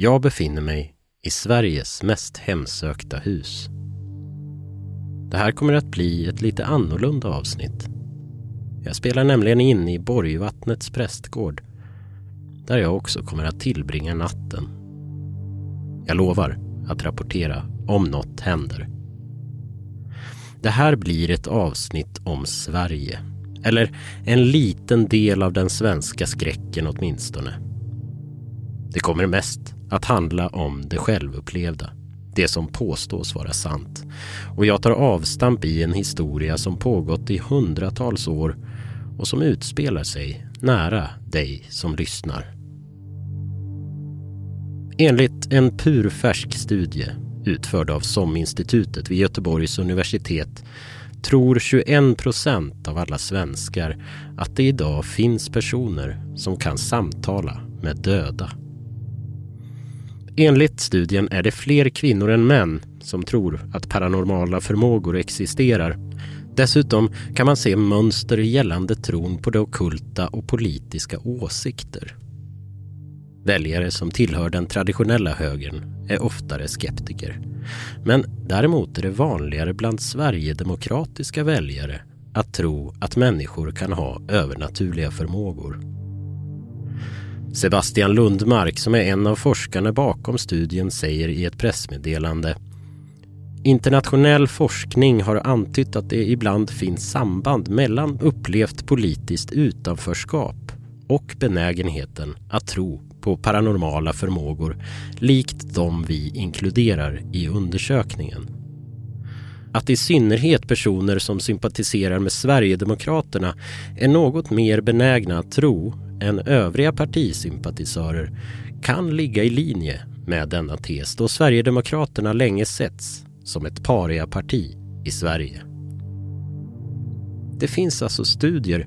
Jag befinner mig i Sveriges mest hemsökta hus. Det här kommer att bli ett lite annorlunda avsnitt. Jag spelar nämligen in i Borgvattnets prästgård där jag också kommer att tillbringa natten. Jag lovar att rapportera om något händer. Det här blir ett avsnitt om Sverige. Eller en liten del av den svenska skräcken åtminstone. Det kommer mest att handla om det självupplevda. Det som påstås vara sant. Och jag tar avstamp i en historia som pågått i hundratals år och som utspelar sig nära dig som lyssnar. Enligt en purfärsk studie utförd av SOM-institutet vid Göteborgs universitet tror 21 procent av alla svenskar att det idag finns personer som kan samtala med döda. Enligt studien är det fler kvinnor än män som tror att paranormala förmågor existerar. Dessutom kan man se mönster gällande tron på det okulta och politiska åsikter. Väljare som tillhör den traditionella högern är oftare skeptiker. Men däremot är det vanligare bland sverigedemokratiska väljare att tro att människor kan ha övernaturliga förmågor. Sebastian Lundmark, som är en av forskarna bakom studien, säger i ett pressmeddelande Internationell forskning har antytt att det ibland finns samband mellan upplevt politiskt utanförskap och benägenheten att tro på paranormala förmågor likt de vi inkluderar i undersökningen. Att i synnerhet personer som sympatiserar med Sverigedemokraterna är något mer benägna att tro än övriga partisympatisörer kan ligga i linje med denna tes då Sverigedemokraterna länge setts som ett pariaparti i Sverige. Det finns alltså studier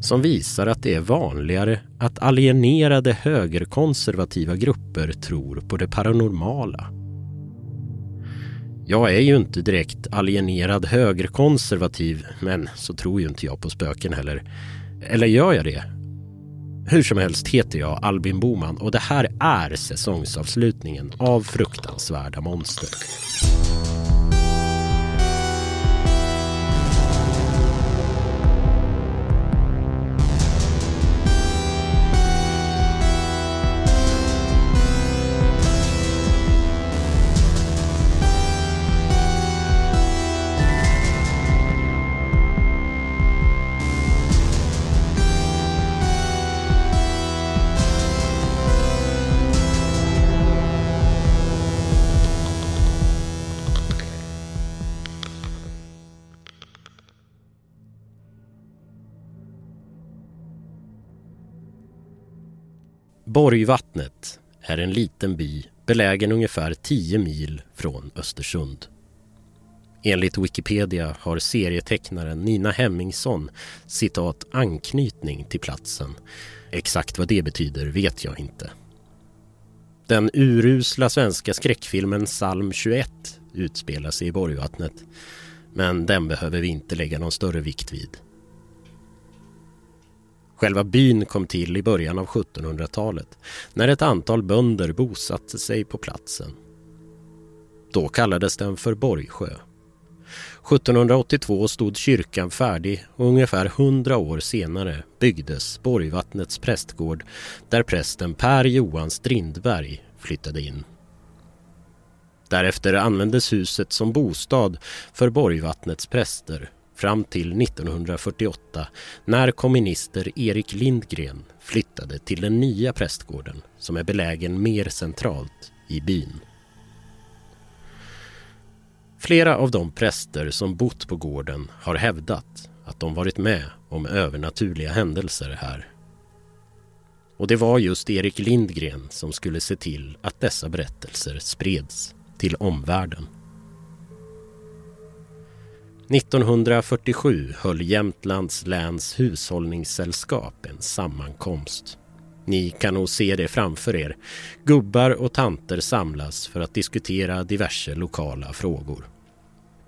som visar att det är vanligare att alienerade högerkonservativa grupper tror på det paranormala. Jag är ju inte direkt alienerad högerkonservativ, men så tror ju inte jag på spöken heller. Eller gör jag det? Hur som helst heter jag Albin Boman och det här är säsongsavslutningen av Fruktansvärda monster. Borgvattnet är en liten by belägen ungefär 10 mil från Östersund. Enligt Wikipedia har serietecknaren Nina Hemmingsson citat anknytning till platsen. Exakt vad det betyder vet jag inte. Den urusla svenska skräckfilmen Psalm 21 utspelar sig i Borgvattnet. Men den behöver vi inte lägga någon större vikt vid. Själva byn kom till i början av 1700-talet när ett antal bönder bosatte sig på platsen. Då kallades den för Borgsjö. 1782 stod kyrkan färdig och ungefär 100 år senare byggdes Borgvattnets prästgård där prästen Per Johan Strindberg flyttade in. Därefter användes huset som bostad för Borgvattnets präster fram till 1948 när kommunister Erik Lindgren flyttade till den nya prästgården som är belägen mer centralt i byn. Flera av de präster som bott på gården har hävdat att de varit med om övernaturliga händelser här. Och det var just Erik Lindgren som skulle se till att dessa berättelser spreds till omvärlden. 1947 höll Jämtlands läns hushållningssällskap en sammankomst. Ni kan nog se det framför er. Gubbar och tanter samlas för att diskutera diverse lokala frågor.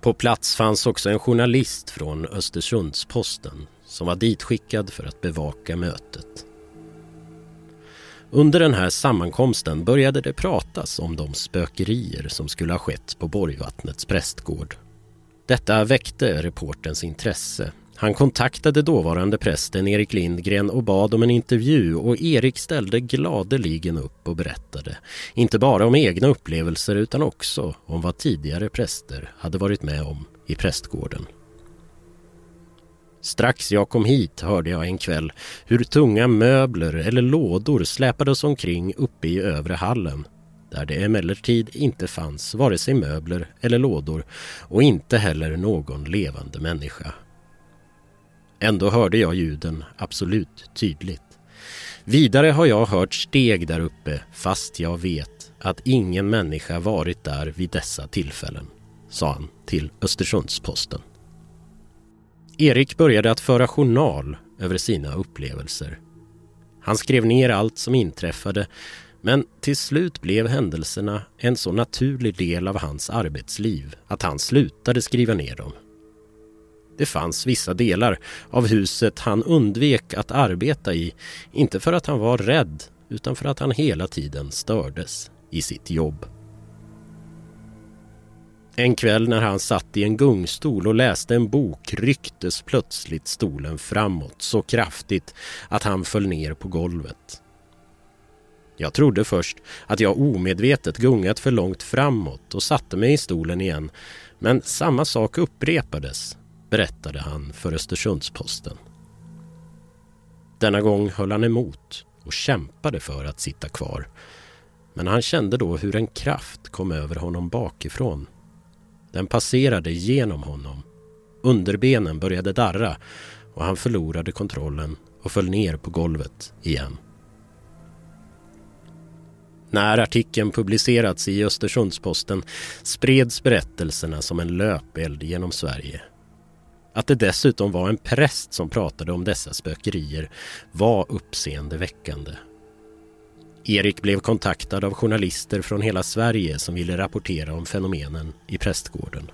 På plats fanns också en journalist från Östersundsposten som var ditskickad för att bevaka mötet. Under den här sammankomsten började det pratas om de spökerier som skulle ha skett på Borgvattnets prästgård. Detta väckte reportens intresse. Han kontaktade dåvarande prästen Erik Lindgren och bad om en intervju och Erik ställde gladeligen upp och berättade. Inte bara om egna upplevelser utan också om vad tidigare präster hade varit med om i prästgården. Strax jag kom hit hörde jag en kväll hur tunga möbler eller lådor släpades omkring uppe i övre hallen där det emellertid inte fanns vare sig möbler eller lådor och inte heller någon levande människa. Ändå hörde jag ljuden absolut tydligt. Vidare har jag hört steg där uppe fast jag vet att ingen människa varit där vid dessa tillfällen, sa han till Östersundsposten. Erik började att föra journal över sina upplevelser. Han skrev ner allt som inträffade men till slut blev händelserna en så naturlig del av hans arbetsliv att han slutade skriva ner dem. Det fanns vissa delar av huset han undvek att arbeta i, inte för att han var rädd utan för att han hela tiden stördes i sitt jobb. En kväll när han satt i en gungstol och läste en bok rycktes plötsligt stolen framåt så kraftigt att han föll ner på golvet. Jag trodde först att jag omedvetet gungat för långt framåt och satte mig i stolen igen. Men samma sak upprepades, berättade han för Östersundsposten. Denna gång höll han emot och kämpade för att sitta kvar. Men han kände då hur en kraft kom över honom bakifrån. Den passerade genom honom. Underbenen började darra och han förlorade kontrollen och föll ner på golvet igen. När artikeln publicerats i Östersundsposten spreds berättelserna som en löpeld genom Sverige. Att det dessutom var en präst som pratade om dessa spökerier var uppseendeväckande. Erik blev kontaktad av journalister från hela Sverige som ville rapportera om fenomenen i prästgården.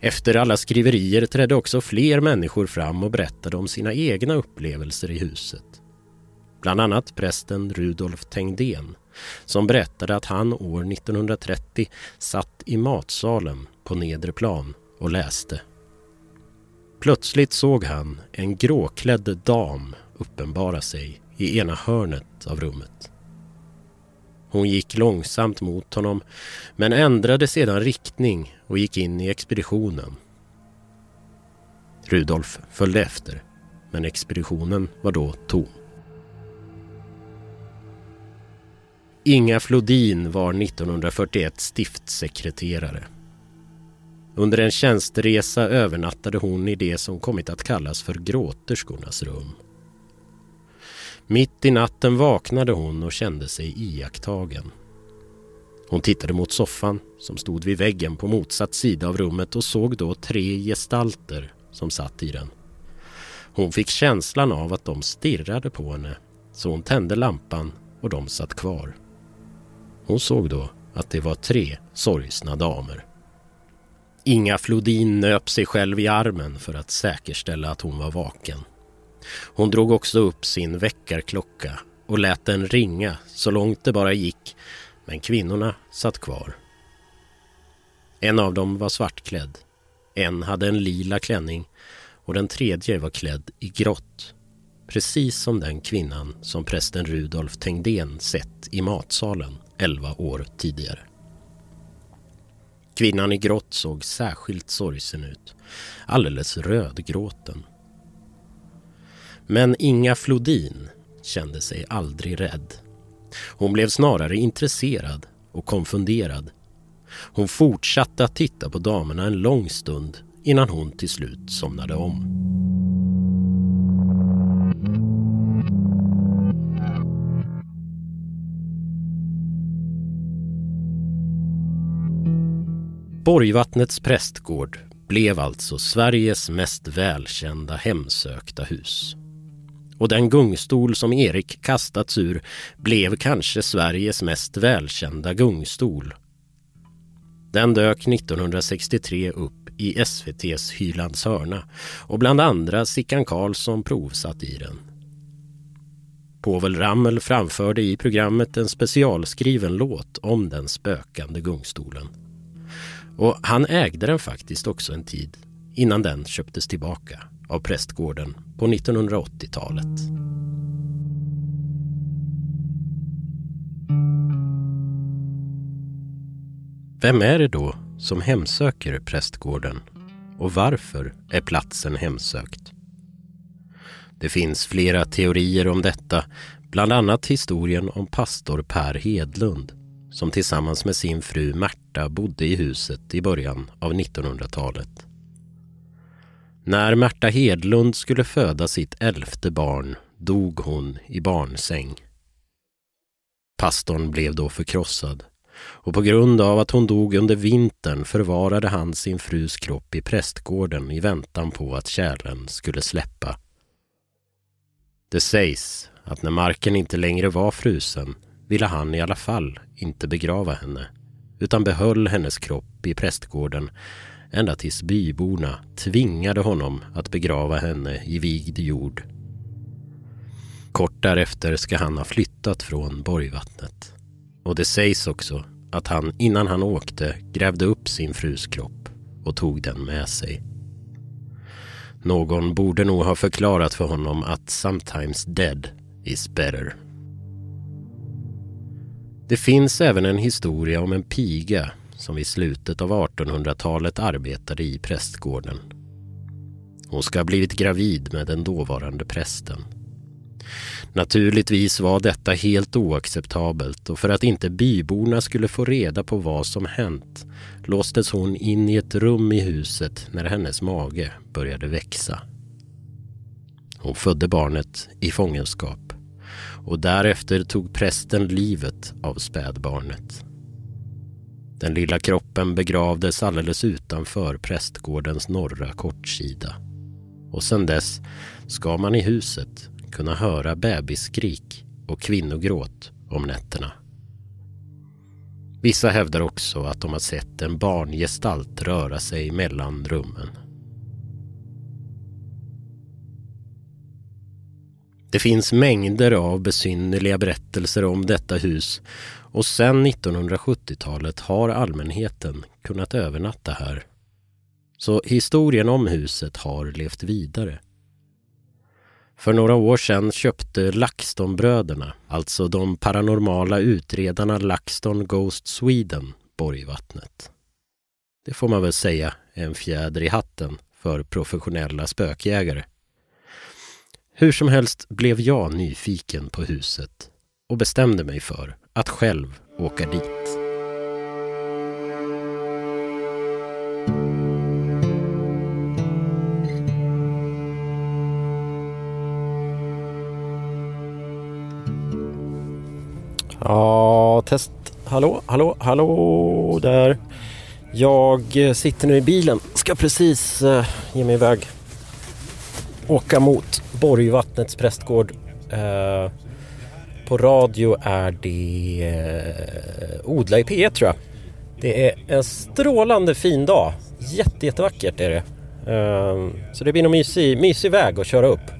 Efter alla skriverier trädde också fler människor fram och berättade om sina egna upplevelser i huset. Bland annat prästen Rudolf Tengdén som berättade att han år 1930 satt i matsalen på nedre plan och läste. Plötsligt såg han en gråklädd dam uppenbara sig i ena hörnet av rummet. Hon gick långsamt mot honom men ändrade sedan riktning och gick in i expeditionen. Rudolf följde efter men expeditionen var då tom. Inga Flodin var 1941 stiftssekreterare. Under en tjänsteresa övernattade hon i det som kommit att kallas för gråterskornas rum. Mitt i natten vaknade hon och kände sig iakttagen. Hon tittade mot soffan som stod vid väggen på motsatt sida av rummet och såg då tre gestalter som satt i den. Hon fick känslan av att de stirrade på henne så hon tände lampan och de satt kvar. Hon såg då att det var tre sorgsna damer. Inga Flodin nöp sig själv i armen för att säkerställa att hon var vaken. Hon drog också upp sin väckarklocka och lät den ringa så långt det bara gick men kvinnorna satt kvar. En av dem var svartklädd. En hade en lila klänning och den tredje var klädd i grått. Precis som den kvinnan som prästen Rudolf Tengdén sett i matsalen elva år tidigare. Kvinnan i grått såg särskilt sorgsen ut. Alldeles rödgråten. Men Inga Flodin kände sig aldrig rädd. Hon blev snarare intresserad och konfunderad. Hon fortsatte att titta på damerna en lång stund innan hon till slut somnade om. Borgvattnets prästgård blev alltså Sveriges mest välkända hemsökta hus. Och den gungstol som Erik kastats ur blev kanske Sveriges mest välkända gungstol. Den dök 1963 upp i SVTs Hylands hörna och bland andra Sickan Karlsson provsatt i den. Povel Ramel framförde i programmet en specialskriven låt om den spökande gungstolen. Och han ägde den faktiskt också en tid innan den köptes tillbaka av prästgården på 1980-talet. Vem är det då som hemsöker prästgården och varför är platsen hemsökt? Det finns flera teorier om detta, bland annat historien om pastor Per Hedlund som tillsammans med sin fru Märta bodde i huset i början av 1900-talet. När Märta Hedlund skulle föda sitt elfte barn dog hon i barnsäng. Pastorn blev då förkrossad och på grund av att hon dog under vintern förvarade han sin frus kropp i prästgården i väntan på att kärlen skulle släppa. Det sägs att när marken inte längre var frusen ville han i alla fall inte begrava henne utan behöll hennes kropp i prästgården ända tills byborna tvingade honom att begrava henne i vigd jord. Kort därefter ska han ha flyttat från Borgvattnet. Och det sägs också att han innan han åkte grävde upp sin frus kropp och tog den med sig. Någon borde nog ha förklarat för honom att sometimes dead is better. Det finns även en historia om en piga som vid slutet av 1800-talet arbetade i prästgården. Hon ska ha blivit gravid med den dåvarande prästen. Naturligtvis var detta helt oacceptabelt och för att inte byborna skulle få reda på vad som hänt låstes hon in i ett rum i huset när hennes mage började växa. Hon födde barnet i fångenskap och därefter tog prästen livet av spädbarnet. Den lilla kroppen begravdes alldeles utanför prästgårdens norra kortsida. Och sedan dess ska man i huset kunna höra bebisskrik och kvinnogråt om nätterna. Vissa hävdar också att de har sett en barngestalt röra sig mellan rummen. Det finns mängder av besynnerliga berättelser om detta hus och sedan 1970-talet har allmänheten kunnat övernatta här. Så historien om huset har levt vidare. För några år sedan köpte LaxTon-bröderna, alltså de paranormala utredarna LaxTon Ghost Sweden, Borgvattnet. Det får man väl säga är en fjäder i hatten för professionella spökjägare. Hur som helst blev jag nyfiken på huset och bestämde mig för att själv åka dit. Ja, test. Hallå, hallå, hallå där. Jag sitter nu i bilen. Ska precis eh, ge mig iväg. Åka mot Borgvattnets prästgård. Eh, på radio är det eh, Odla i P1 tror jag. Det är en strålande fin dag. Jätte, jättevackert är det. Eh, så det blir nog mysig, mysig väg att köra upp.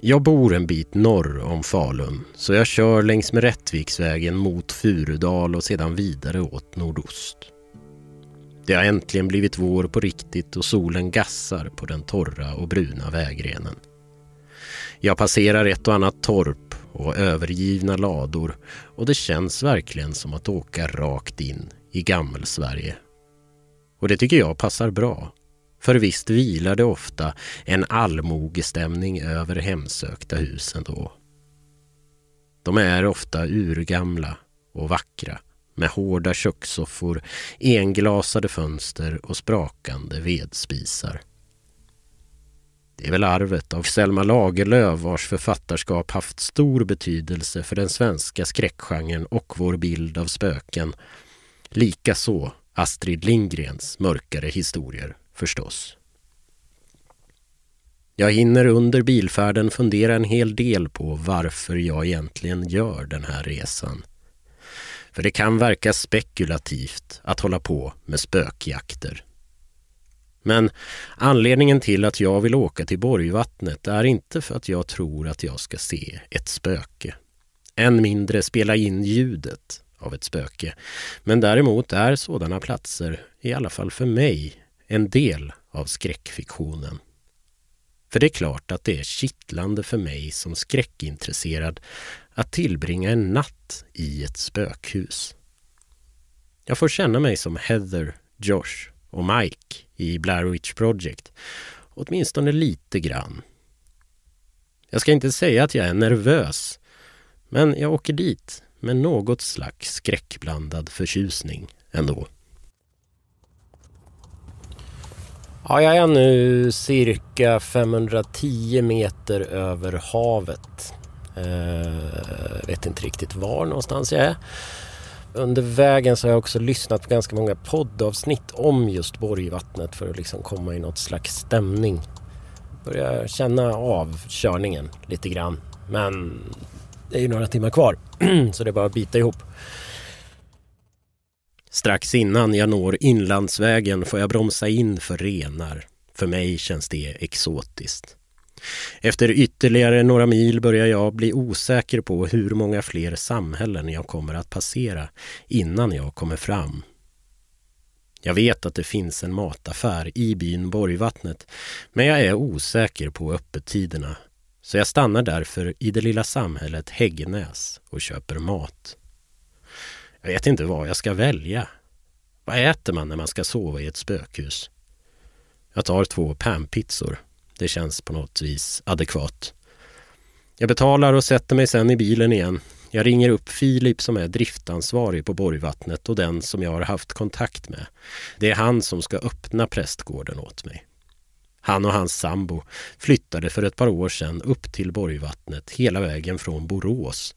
Jag bor en bit norr om Falun så jag kör längs med Rättviksvägen mot Furudal och sedan vidare åt nordost. Det har äntligen blivit vår på riktigt och solen gassar på den torra och bruna vägrenen. Jag passerar ett och annat torp och övergivna lador och det känns verkligen som att åka rakt in i gammelsverige. Och det tycker jag passar bra. För visst vilar det ofta en allmogestämning över hemsökta husen då. De är ofta urgamla och vackra med hårda kökssoffor, englasade fönster och sprakande vedspisar. Det är väl arvet av Selma Lagerlöf vars författarskap haft stor betydelse för den svenska skräckgenren och vår bild av spöken. Likaså Astrid Lindgrens mörkare historier förstås. Jag hinner under bilfärden fundera en hel del på varför jag egentligen gör den här resan. För det kan verka spekulativt att hålla på med spökjakter. Men anledningen till att jag vill åka till Borgvattnet är inte för att jag tror att jag ska se ett spöke. Än mindre spela in ljudet av ett spöke. Men däremot är sådana platser, i alla fall för mig, en del av skräckfiktionen. För det är klart att det är kittlande för mig som skräckintresserad att tillbringa en natt i ett spökhus. Jag får känna mig som Heather, Josh och Mike i Blair Witch Project. Åtminstone lite grann. Jag ska inte säga att jag är nervös, men jag åker dit med något slags skräckblandad förtjusning ändå. Ja, jag är nu cirka 510 meter över havet. Jag vet inte riktigt var någonstans jag är. Under vägen så har jag också lyssnat på ganska många poddavsnitt om just Borgvattnet för att liksom komma i något slags stämning. Börjar känna av körningen lite grann. Men det är ju några timmar kvar så det är bara att bita ihop. Strax innan jag når inlandsvägen får jag bromsa in för renar. För mig känns det exotiskt. Efter ytterligare några mil börjar jag bli osäker på hur många fler samhällen jag kommer att passera innan jag kommer fram. Jag vet att det finns en mataffär i byn Borgvattnet men jag är osäker på öppettiderna så jag stannar därför i det lilla samhället Häggenäs och köper mat. Jag vet inte vad jag ska välja. Vad äter man när man ska sova i ett spökhus? Jag tar två panpizzor. Det känns på något vis adekvat. Jag betalar och sätter mig sen i bilen igen. Jag ringer upp Filip som är driftansvarig på Borgvattnet och den som jag har haft kontakt med. Det är han som ska öppna prästgården åt mig. Han och hans sambo flyttade för ett par år sedan upp till Borgvattnet hela vägen från Borås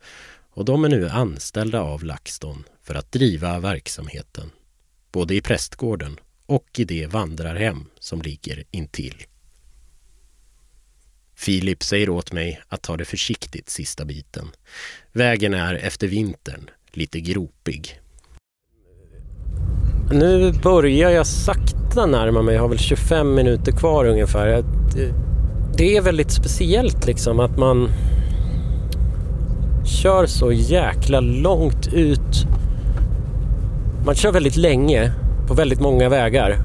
och de är nu anställda av LaxTon för att driva verksamheten, både i prästgården och i det vandrarhem som ligger intill. Filip säger åt mig att ta det försiktigt sista biten. Vägen är efter vintern lite gropig. Nu börjar jag sakta närma mig. Jag har väl 25 minuter kvar ungefär. Det är väldigt speciellt liksom att man kör så jäkla långt ut. Man kör väldigt länge på väldigt många vägar.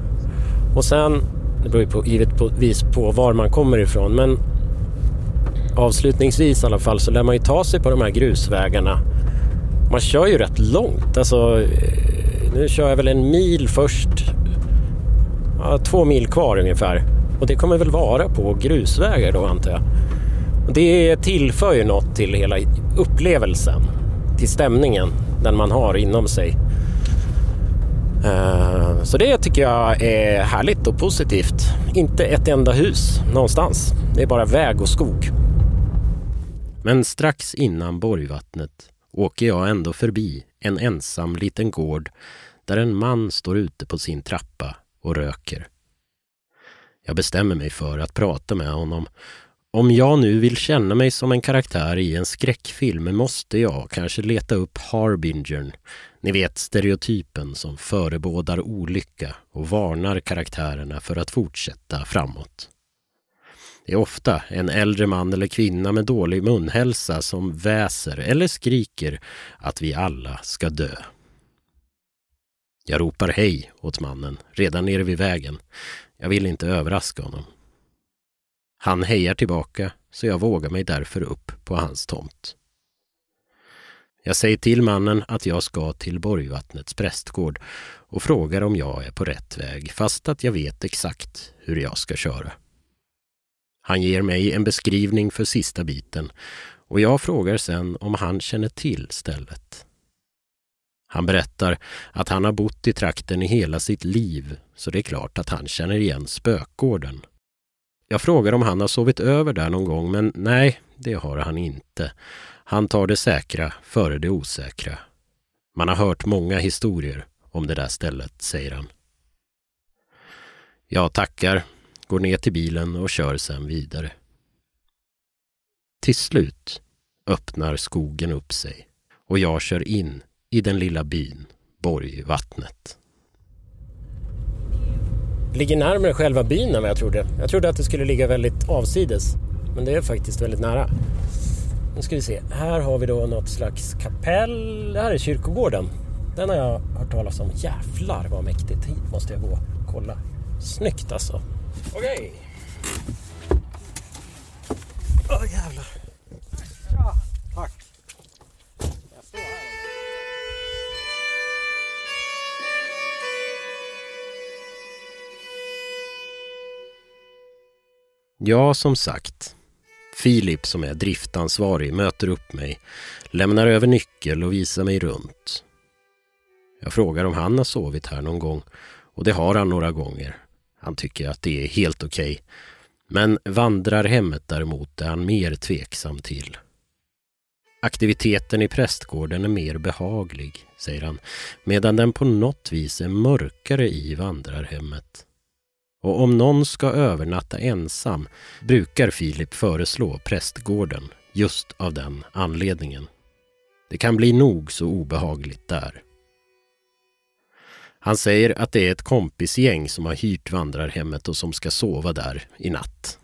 Och sen, det beror ju på, givetvis på var man kommer ifrån, men avslutningsvis i alla fall så lär man ju ta sig på de här grusvägarna. Man kör ju rätt långt. Alltså, eh, nu kör jag väl en mil först. Ja, två mil kvar ungefär. Och det kommer väl vara på grusvägar då antar jag. Och det tillför ju något till hela upplevelsen. Till stämningen den man har inom sig. Eh, så det tycker jag är härligt och positivt. Inte ett enda hus någonstans. Det är bara väg och skog. Men strax innan Borgvattnet åker jag ändå förbi en ensam liten gård där en man står ute på sin trappa och röker. Jag bestämmer mig för att prata med honom. Om jag nu vill känna mig som en karaktär i en skräckfilm måste jag kanske leta upp Harbingern. Ni vet stereotypen som förebådar olycka och varnar karaktärerna för att fortsätta framåt. Det är ofta en äldre man eller kvinna med dålig munhälsa som väser eller skriker att vi alla ska dö. Jag ropar hej åt mannen redan nere vid vägen. Jag vill inte överraska honom. Han hejar tillbaka så jag vågar mig därför upp på hans tomt. Jag säger till mannen att jag ska till Borgvattnets prästgård och frågar om jag är på rätt väg fast att jag vet exakt hur jag ska köra. Han ger mig en beskrivning för sista biten och jag frågar sen om han känner till stället. Han berättar att han har bott i trakten i hela sitt liv så det är klart att han känner igen spökgården. Jag frågar om han har sovit över där någon gång men nej, det har han inte. Han tar det säkra före det osäkra. Man har hört många historier om det där stället, säger han. Jag tackar går ner till bilen och kör sen vidare. Till slut öppnar skogen upp sig och jag kör in i den lilla byn Borgvattnet. ligger närmare själva byn än vad jag trodde. Jag trodde att det skulle ligga väldigt avsides. Men det är faktiskt väldigt nära. Nu ska vi se. Här har vi då något slags kapell. Det här är kyrkogården. Den har jag hört talas om. Jävlar vad mäktigt. Hit måste jag gå och kolla. Snyggt alltså. Okej. Okay. Åh oh, jävlar. Ja, tack. Jag står här. Ja, som sagt. Filip som är driftansvarig möter upp mig, lämnar över nyckel och visar mig runt. Jag frågar om han har sovit här någon gång och det har han några gånger. Han tycker att det är helt okej. Okay. Men vandrarhemmet däremot är han mer tveksam till. Aktiviteten i prästgården är mer behaglig, säger han, medan den på något vis är mörkare i vandrarhemmet. Och om någon ska övernatta ensam brukar Filip föreslå prästgården just av den anledningen. Det kan bli nog så obehagligt där. Han säger att det är ett kompisgäng som har hyrt vandrarhemmet och som ska sova där i natt.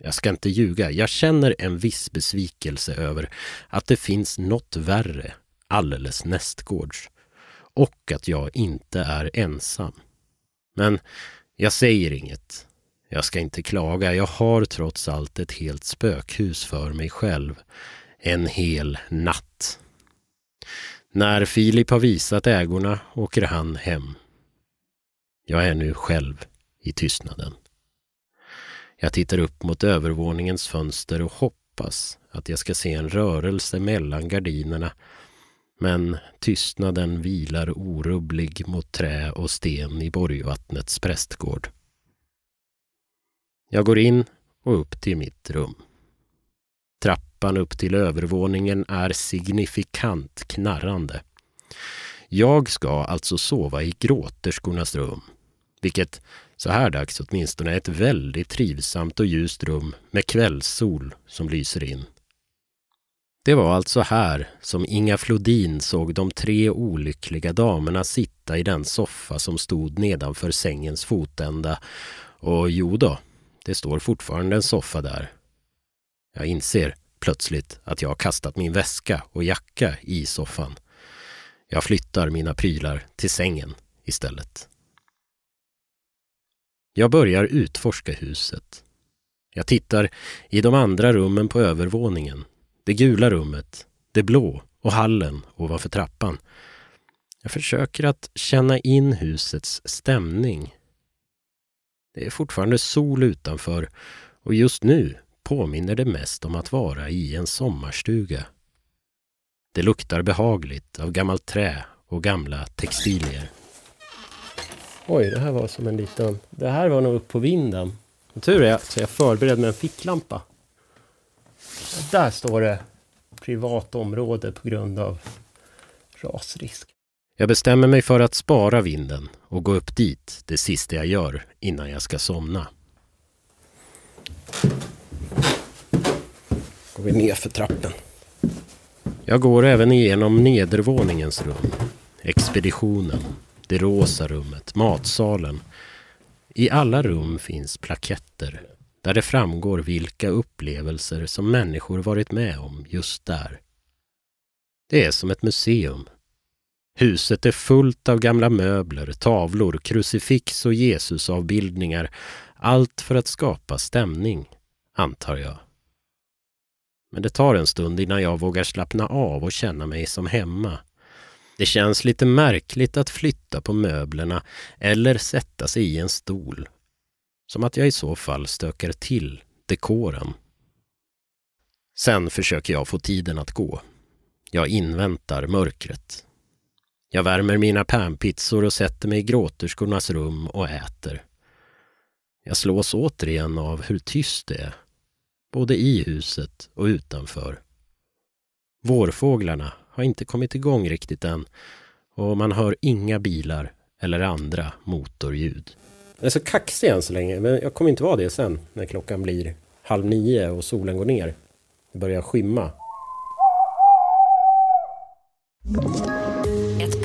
Jag ska inte ljuga, jag känner en viss besvikelse över att det finns något värre alldeles nästgårds och att jag inte är ensam. Men jag säger inget. Jag ska inte klaga. Jag har trots allt ett helt spökhus för mig själv. En hel natt. När Filip har visat ägorna åker han hem. Jag är nu själv i tystnaden. Jag tittar upp mot övervåningens fönster och hoppas att jag ska se en rörelse mellan gardinerna men tystnaden vilar orubblig mot trä och sten i Borgvattnets prästgård. Jag går in och upp till mitt rum. Trappan upp till övervåningen är signifikant knarrande. Jag ska alltså sova i gråterskornas rum, vilket så här dags åtminstone är ett väldigt trivsamt och ljust rum med kvällssol som lyser in. Det var alltså här som Inga Flodin såg de tre olyckliga damerna sitta i den soffa som stod nedanför sängens fotända. Och jo då, det står fortfarande en soffa där. Jag inser plötsligt att jag har kastat min väska och jacka i soffan. Jag flyttar mina prylar till sängen istället. Jag börjar utforska huset. Jag tittar i de andra rummen på övervåningen det gula rummet, det blå och hallen ovanför trappan. Jag försöker att känna in husets stämning. Det är fortfarande sol utanför och just nu påminner det mest om att vara i en sommarstuga. Det luktar behagligt av gammalt trä och gamla textilier. Oj, det här var som en liten... Det här var nog upp på vinden. Tur är att jag förberedd med en ficklampa. Där står det privat område på grund av rasrisk. Jag bestämmer mig för att spara vinden och gå upp dit det sista jag gör innan jag ska somna. Går vi ner för trappen. Jag går även igenom nedervåningens rum. Expeditionen, det rosa rummet, matsalen. I alla rum finns plaketter där det framgår vilka upplevelser som människor varit med om just där. Det är som ett museum. Huset är fullt av gamla möbler, tavlor, krucifix och Jesusavbildningar. Allt för att skapa stämning, antar jag. Men det tar en stund innan jag vågar slappna av och känna mig som hemma. Det känns lite märkligt att flytta på möblerna eller sätta sig i en stol som att jag i så fall stökar till dekoren. Sen försöker jag få tiden att gå. Jag inväntar mörkret. Jag värmer mina panpizzor och sätter mig i gråterskornas rum och äter. Jag slås återigen av hur tyst det är, både i huset och utanför. Vårfåglarna har inte kommit igång riktigt än och man hör inga bilar eller andra motorljud. Jag är så kaxig än så länge, men jag kommer inte vara det sen när klockan blir halv nio och solen går ner. Det börjar skymma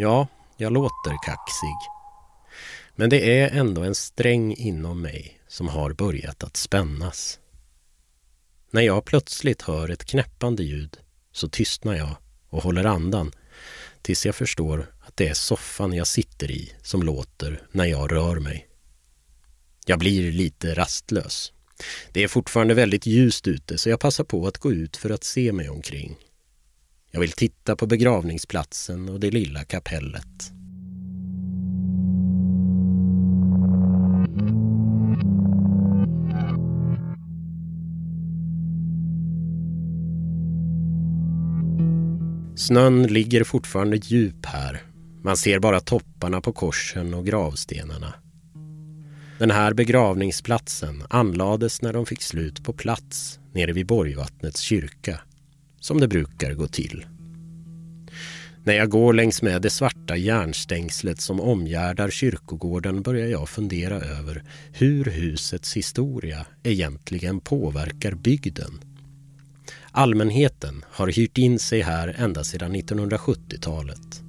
Ja, jag låter kaxig. Men det är ändå en sträng inom mig som har börjat att spännas. När jag plötsligt hör ett knäppande ljud så tystnar jag och håller andan tills jag förstår att det är soffan jag sitter i som låter när jag rör mig. Jag blir lite rastlös. Det är fortfarande väldigt ljust ute så jag passar på att gå ut för att se mig omkring. Jag vill titta på begravningsplatsen och det lilla kapellet. Snön ligger fortfarande djup här. Man ser bara topparna på korsen och gravstenarna. Den här begravningsplatsen anlades när de fick slut på plats nere vid Borgvattnets kyrka, som det brukar gå till. När jag går längs med det svarta järnstängslet som omgärdar kyrkogården börjar jag fundera över hur husets historia egentligen påverkar bygden. Allmänheten har hyrt in sig här ända sedan 1970-talet.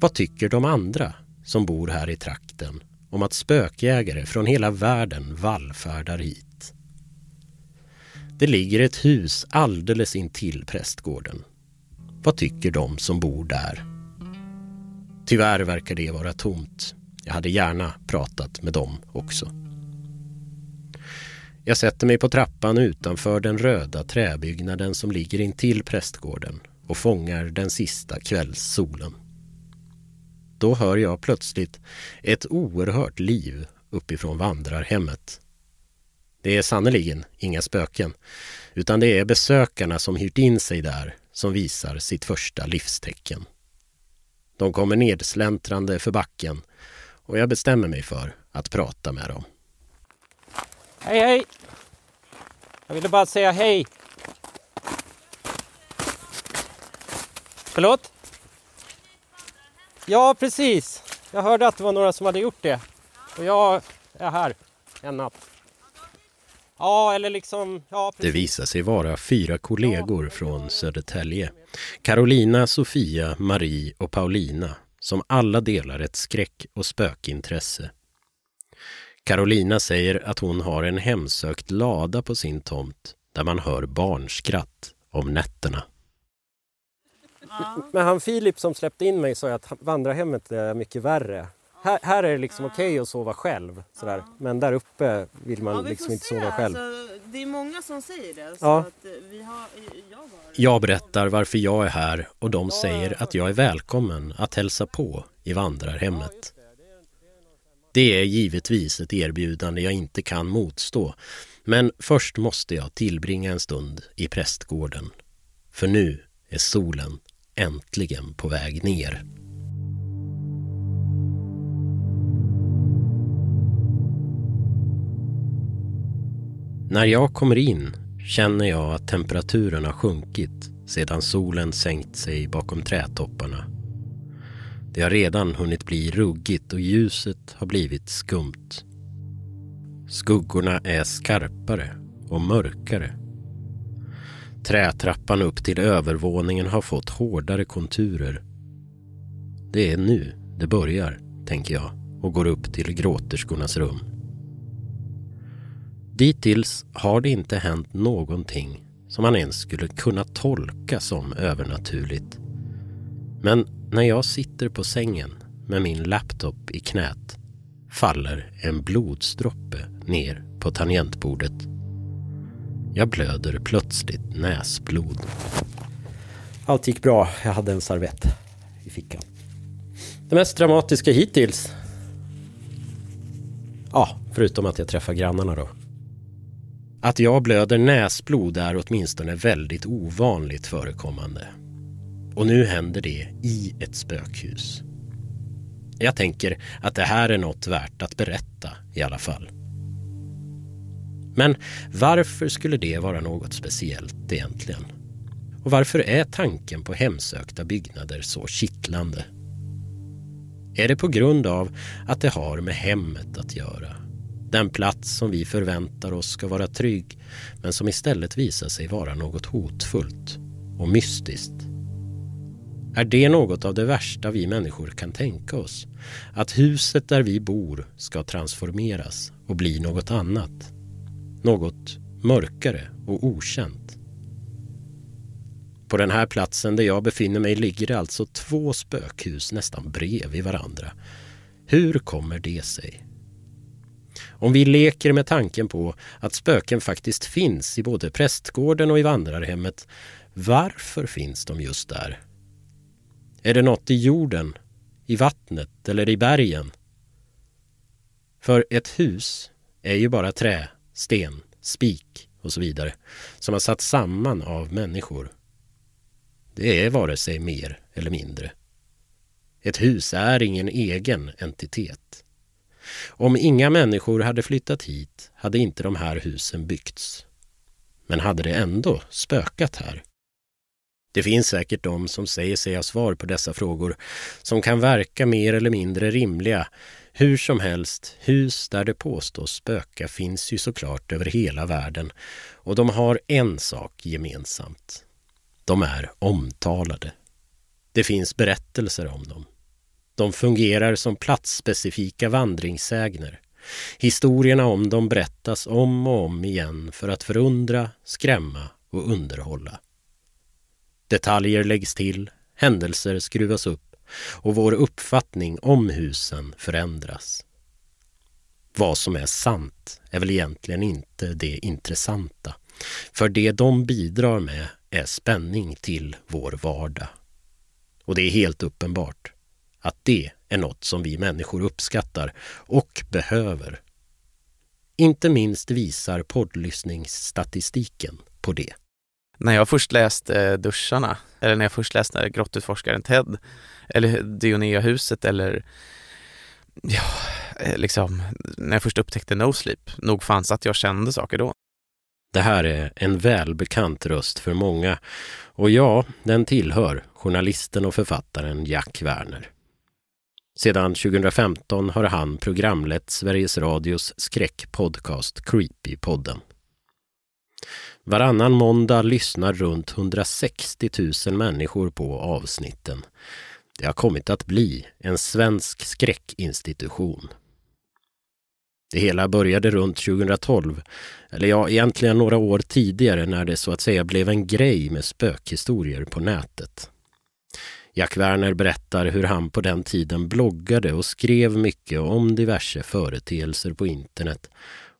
Vad tycker de andra som bor här i trakten om att spökjägare från hela världen vallfärdar hit? Det ligger ett hus alldeles intill prästgården. Vad tycker de som bor där? Tyvärr verkar det vara tomt. Jag hade gärna pratat med dem också. Jag sätter mig på trappan utanför den röda träbyggnaden som ligger intill prästgården och fångar den sista kvällssolen. Då hör jag plötsligt ett oerhört liv uppifrån vandrarhemmet. Det är sannerligen inga spöken, utan det är besökarna som hyrt in sig där som visar sitt första livstecken. De kommer nedsläntrande för backen och jag bestämmer mig för att prata med dem. Hej, hej! Jag ville bara säga hej. Förlåt? Ja, precis. Jag hörde att det var några som hade gjort det. Och jag är här en natt. Ja, eller liksom... Ja, Det visar sig vara fyra kollegor från Södertälje. Carolina, Sofia, Marie och Paulina som alla delar ett skräck och spökintresse. Carolina säger att hon har en hemsökt lada på sin tomt där man hör barnskratt om nätterna. Men han Filip som släppte in mig sa att vandrarhemmet är mycket värre. Här, här är det liksom okej att sova själv, sådär. men där uppe vill man Ja, vi liksom inte se. sova själv. Alltså, det är många som säger det. Så Ja. att eh, vi har, jag, har, Jag berättar varför jag är här och de säger att jag är välkommen att hälsa på i vandrarhemmet. Det är givetvis ett erbjudande jag inte kan motstå. Men först måste jag tillbringa en stund i prästgården. För nu är solen äntligen på väg ner. När jag kommer in känner jag att temperaturen har sjunkit sedan solen sänkt sig bakom trädtopparna. Det har redan hunnit bli ruggigt och ljuset har blivit skumt. Skuggorna är skarpare och mörkare. Trätrappan upp till övervåningen har fått hårdare konturer. Det är nu det börjar, tänker jag och går upp till gråterskornas rum. Dittills har det inte hänt någonting som man ens skulle kunna tolka som övernaturligt. Men när jag sitter på sängen med min laptop i knät faller en blodsdroppe ner på tangentbordet. Jag blöder plötsligt näsblod. Allt gick bra. Jag hade en servett i fickan. Det mest dramatiska hittills? Ja, förutom att jag träffar grannarna då. Att jag blöder näsblod är åtminstone väldigt ovanligt förekommande. Och nu händer det i ett spökhus. Jag tänker att det här är något värt att berätta i alla fall. Men varför skulle det vara något speciellt egentligen? Och varför är tanken på hemsökta byggnader så kittlande? Är det på grund av att det har med hemmet att göra? Den plats som vi förväntar oss ska vara trygg men som istället visar sig vara något hotfullt och mystiskt. Är det något av det värsta vi människor kan tänka oss? Att huset där vi bor ska transformeras och bli något annat? Något mörkare och okänt? På den här platsen där jag befinner mig ligger det alltså två spökhus nästan bredvid varandra. Hur kommer det sig? Om vi leker med tanken på att spöken faktiskt finns i både prästgården och i vandrarhemmet, varför finns de just där? Är det något i jorden, i vattnet eller i bergen? För ett hus är ju bara trä, sten, spik och så vidare som har satts samman av människor. Det är vare sig mer eller mindre. Ett hus är ingen egen entitet. Om inga människor hade flyttat hit hade inte de här husen byggts. Men hade det ändå spökat här? Det finns säkert de som säger sig ha svar på dessa frågor som kan verka mer eller mindre rimliga. Hur som helst, hus där det påstås spöka finns ju såklart över hela världen och de har en sak gemensamt. De är omtalade. Det finns berättelser om dem. De fungerar som platsspecifika vandringssägner. Historierna om dem berättas om och om igen för att förundra, skrämma och underhålla. Detaljer läggs till, händelser skruvas upp och vår uppfattning om husen förändras. Vad som är sant är väl egentligen inte det intressanta. För det de bidrar med är spänning till vår vardag. Och det är helt uppenbart att det är något som vi människor uppskattar och behöver. Inte minst visar poddlyssningsstatistiken på det. När jag först läste Duscharna, eller när jag först läste Grottutforskaren Ted, eller Dioneahuset eller ja, liksom när jag först upptäckte No Sleep, nog fanns att jag kände saker då. Det här är en välbekant röst för många och ja, den tillhör journalisten och författaren Jack Werner. Sedan 2015 har han programlett Sveriges Radios skräckpodcast Creepypodden. Varannan måndag lyssnar runt 160 000 människor på avsnitten. Det har kommit att bli en svensk skräckinstitution. Det hela började runt 2012, eller ja, egentligen några år tidigare när det så att säga blev en grej med spökhistorier på nätet. Jack Werner berättar hur han på den tiden bloggade och skrev mycket om diverse företeelser på internet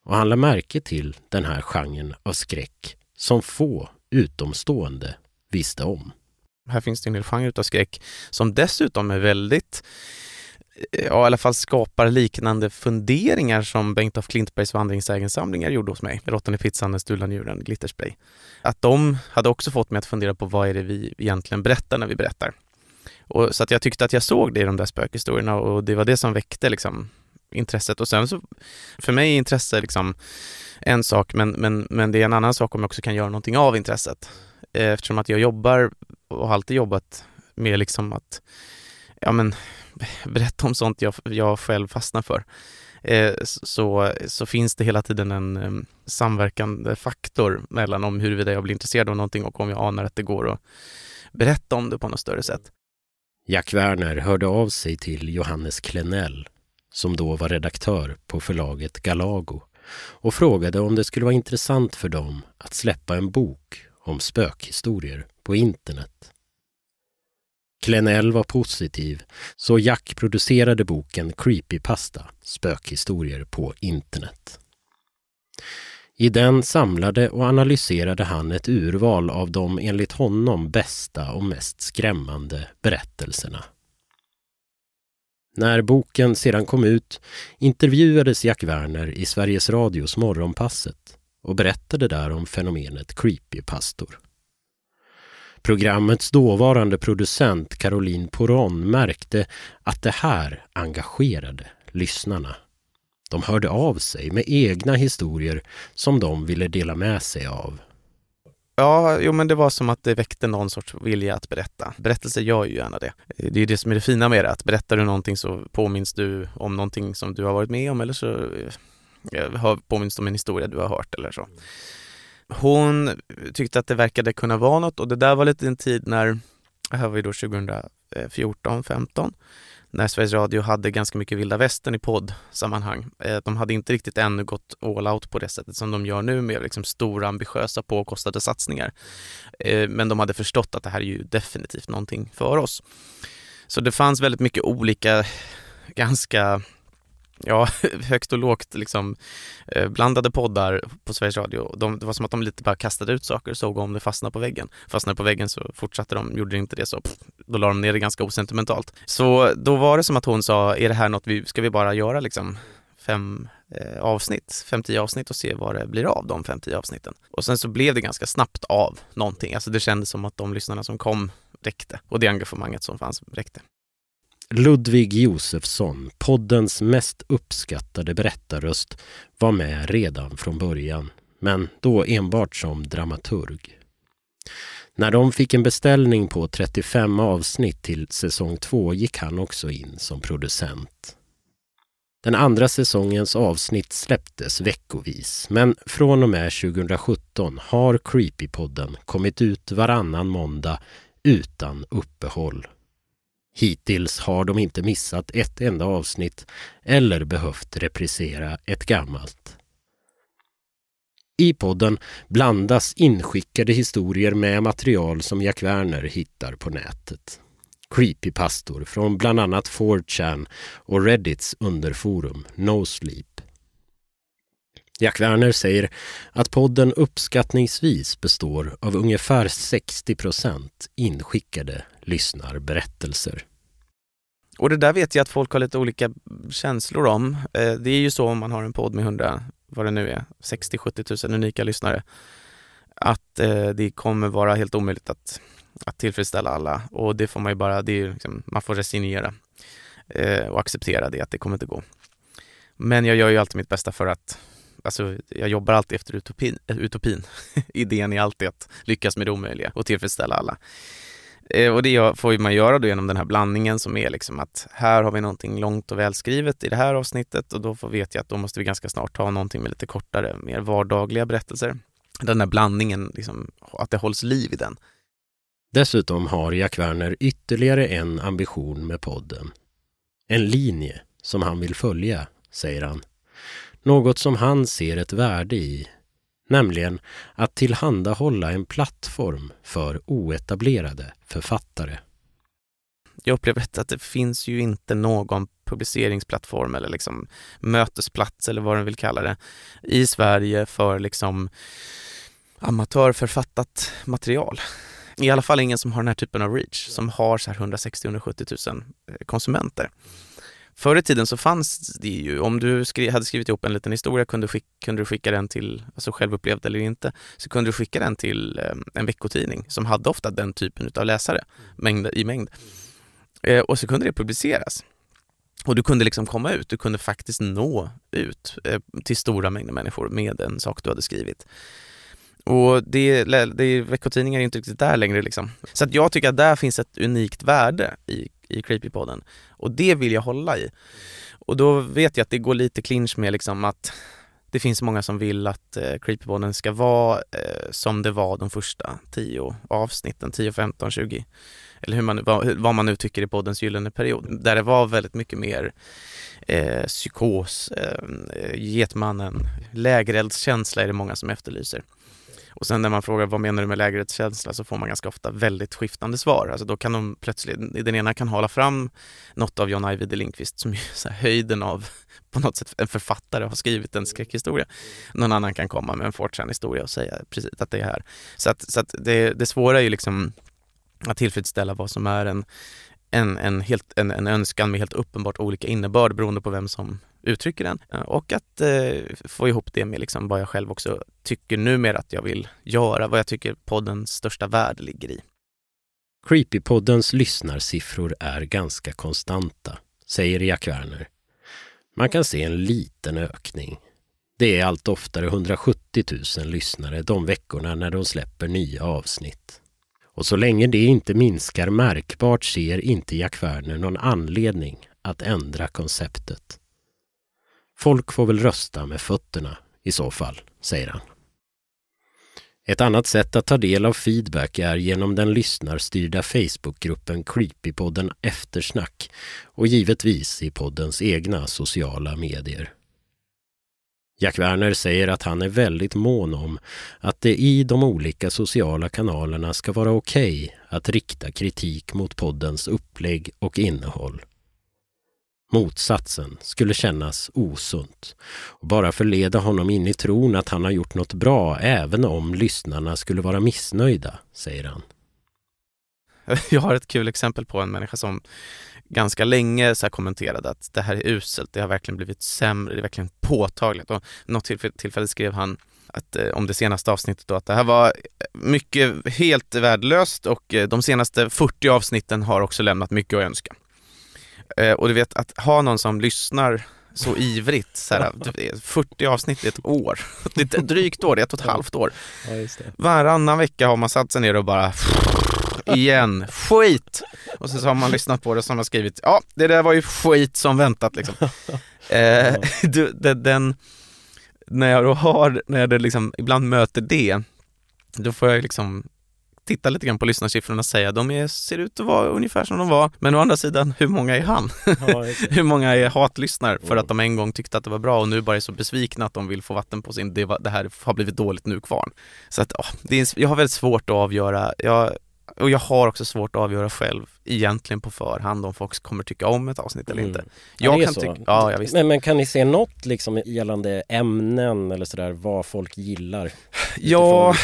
och han lade märke till den här genren av skräck som få utomstående visste om. Här finns det en hel genre av skräck som dessutom är väldigt ja, i alla fall skapar liknande funderingar som Bengt af Klintbergs vandringsägensamlingar gjorde hos mig. Råttan i pizzan, den stulna njuren, glitterspray. Att de hade också fått mig att fundera på vad är det vi egentligen berättar när vi berättar. Och, så att jag tyckte att jag såg det i de där spökhistorierna och det var det som väckte liksom, intresset. Och sen så, för mig är intresse liksom en sak, men, men, men det är en annan sak om jag också kan göra någonting av intresset. Eh, eftersom att jag jobbar och har alltid jobbat med liksom att ja, men, berätta om sånt jag, jag själv fastnar för. Eh, så, så finns det hela tiden en samverkande faktor mellan om huruvida jag blir intresserad av någonting och om jag anar att det går att berätta om det på något större sätt. Jack Werner hörde av sig till Johannes Klenell som då var redaktör på förlaget Galago och frågade om det skulle vara intressant för dem att släppa en bok om spökhistorier på internet. Klenell var positiv, så Jack producerade boken Creepypasta, spökhistorier på internet. I den samlade och analyserade han ett urval av de enligt honom bästa och mest skrämmande berättelserna. När boken sedan kom ut intervjuades Jack Werner i Sveriges Radios Morgonpasset och berättade där om fenomenet creepypastor. Programmets dåvarande producent Caroline Poron märkte att det här engagerade lyssnarna. De hörde av sig med egna historier som de ville dela med sig av. Ja, jo men det var som att det väckte någon sorts vilja att berätta. Berättelser gör ju gärna det. Det är det som är det fina med det, att berättar du någonting så påminns du om någonting som du har varit med om eller så eh, eh, påminns du om en historia du har hört eller så. Hon tyckte att det verkade kunna vara något och det där var lite en tid när, här var ju då 2014, 15 när Sveriges Radio hade ganska mycket vilda västern i poddsammanhang. Eh, de hade inte riktigt ännu gått all out på det sättet som de gör nu med liksom stora ambitiösa påkostade satsningar. Eh, men de hade förstått att det här är ju definitivt någonting för oss. Så det fanns väldigt mycket olika, ganska ja, högt och lågt liksom eh, blandade poddar på Sveriges Radio. De, det var som att de lite bara kastade ut saker och såg om det fastnade på väggen. Fastnade på väggen så fortsatte de, gjorde det inte det så pff, då la de ner det ganska osentimentalt. Så då var det som att hon sa, är det här något vi, ska vi bara göra liksom fem eh, avsnitt, fem, tio avsnitt och se vad det blir av de fem, tio avsnitten. Och sen så blev det ganska snabbt av någonting. Alltså det kändes som att de lyssnarna som kom räckte och det engagemanget som fanns räckte. Ludvig Josefsson, poddens mest uppskattade berättarröst, var med redan från början, men då enbart som dramaturg. När de fick en beställning på 35 avsnitt till säsong 2 gick han också in som producent. Den andra säsongens avsnitt släpptes veckovis, men från och med 2017 har Creepypodden kommit ut varannan måndag utan uppehåll. Hittills har de inte missat ett enda avsnitt eller behövt reprisera ett gammalt. I podden blandas inskickade historier med material som Jack Werner hittar på nätet. Creepypastor från bland annat 4chan och Reddits underforum No Sleep. Jack Werner säger att podden uppskattningsvis består av ungefär 60 procent inskickade lyssnarberättelser. Och det där vet jag att folk har lite olika känslor om. Eh, det är ju så om man har en podd med 100, vad det nu är, 60-70 000 unika lyssnare, att eh, det kommer vara helt omöjligt att, att tillfredsställa alla och det får man ju bara, det är liksom, man får resignera eh, och acceptera det, att det kommer inte gå. Men jag gör ju alltid mitt bästa för att Alltså, jag jobbar alltid efter utopin. Eh, utopin. Idén är alltid att lyckas med det omöjliga och tillfredsställa alla. Eh, och det får man göra då genom den här blandningen som är liksom att här har vi någonting långt och välskrivet i det här avsnittet och då får vet jag att då måste vi ganska snart ha någonting med lite kortare, mer vardagliga berättelser. Den här blandningen, liksom, att det hålls liv i den. Dessutom har Jack Werner ytterligare en ambition med podden. En linje som han vill följa, säger han. Något som han ser ett värde i nämligen att tillhandahålla en plattform för oetablerade författare. Jag upplever att det finns ju inte någon publiceringsplattform eller liksom mötesplats eller vad den vill kalla det i Sverige för liksom amatörförfattat material. I alla fall ingen som har den här typen av reach, som har 160-170 000 eh, konsumenter. Förr i tiden så fanns det ju, om du skri hade skrivit ihop en liten historia kunde, skick, kunde du skicka den till, alltså självupplevd eller inte, så kunde du skicka den till eh, en veckotidning som hade ofta den typen av läsare mängd, i mängd. Eh, och så kunde det publiceras. Och du kunde liksom komma ut, du kunde faktiskt nå ut eh, till stora mängder människor med en sak du hade skrivit. Och det, det, veckotidningar är inte riktigt där längre liksom. Så att jag tycker att där finns ett unikt värde i i Creepypodden. Och det vill jag hålla i. Och då vet jag att det går lite clinch med liksom att det finns många som vill att eh, Creepypodden ska vara eh, som det var de första tio avsnitten, 10, 15, 20 eller hur man, vad, vad man nu tycker i poddens gyllene period, där det var väldigt mycket mer eh, psykos, eh, Getmannen, lägereldskänsla är det många som efterlyser. Och sen när man frågar vad menar du med lägerhetskänsla så får man ganska ofta väldigt skiftande svar. Alltså då kan de plötsligt, den ena kan hålla fram något av John Ajvide Lindqvist som är så höjden av på något sätt en författare har skrivit en skräckhistoria. Någon annan kan komma med en Fortran historia och säga precis att det är här. Så att, så att det, det svåra är ju liksom att tillfredsställa vad som är en, en, en, helt, en, en önskan med helt uppenbart olika innebörd beroende på vem som uttrycker den eh, och att eh, få ihop det med liksom vad jag själv också tycker numera att jag vill göra, vad jag tycker poddens största värde ligger i. Creepypoddens lyssnarsiffror är ganska konstanta, säger Jack Werner. Man kan se en liten ökning. Det är allt oftare 170 000 lyssnare de veckorna när de släpper nya avsnitt. Och så länge det inte minskar märkbart ser inte Jack Werner någon anledning att ändra konceptet. Folk får väl rösta med fötterna i så fall, säger han. Ett annat sätt att ta del av feedback är genom den lyssnarstyrda Facebookgruppen Creepypodden Eftersnack och givetvis i poddens egna sociala medier. Jack Werner säger att han är väldigt mån om att det i de olika sociala kanalerna ska vara okej okay att rikta kritik mot poddens upplägg och innehåll. Motsatsen skulle kännas osunt och bara förleda honom in i tron att han har gjort något bra även om lyssnarna skulle vara missnöjda, säger han. Jag har ett kul exempel på en människa som ganska länge så kommenterade att det här är uselt, det har verkligen blivit sämre, det är verkligen påtagligt. Och något tillfälle, tillfälle skrev han att, eh, om det senaste avsnittet då, att det här var eh, mycket helt värdelöst och eh, de senaste 40 avsnitten har också lämnat mycket att önska. Eh, och du vet, att ha någon som lyssnar så ivrigt, så här, 40 avsnitt i ett år, ett drygt år, det är ett och ett halvt år. Ja, Varannan vecka har man satt sig ner och bara igen, skit! Och så har man lyssnat på det som har skrivit, ja det där var ju skit som väntat liksom. eh, du, den, när jag då har, när jag liksom ibland möter det, då får jag liksom titta lite grann på lyssnarsiffrorna och säga de är, ser ut att vara ungefär som de var. Men å andra sidan, hur många är han? Ja, hur många är hatlyssnar för att de en gång tyckte att det var bra och nu bara är så besvikna att de vill få vatten på sin, det, var, det här har blivit dåligt nu kvarn. Så att, åh, det är, jag har väldigt svårt att avgöra. Jag, och jag har också svårt att avgöra själv egentligen på förhand om folk kommer tycka om ett avsnitt eller inte. Mm. Jag ja, kan tycka, ja, jag. Men, men kan ni se något liksom gällande ämnen eller sådär, vad folk gillar? Ja,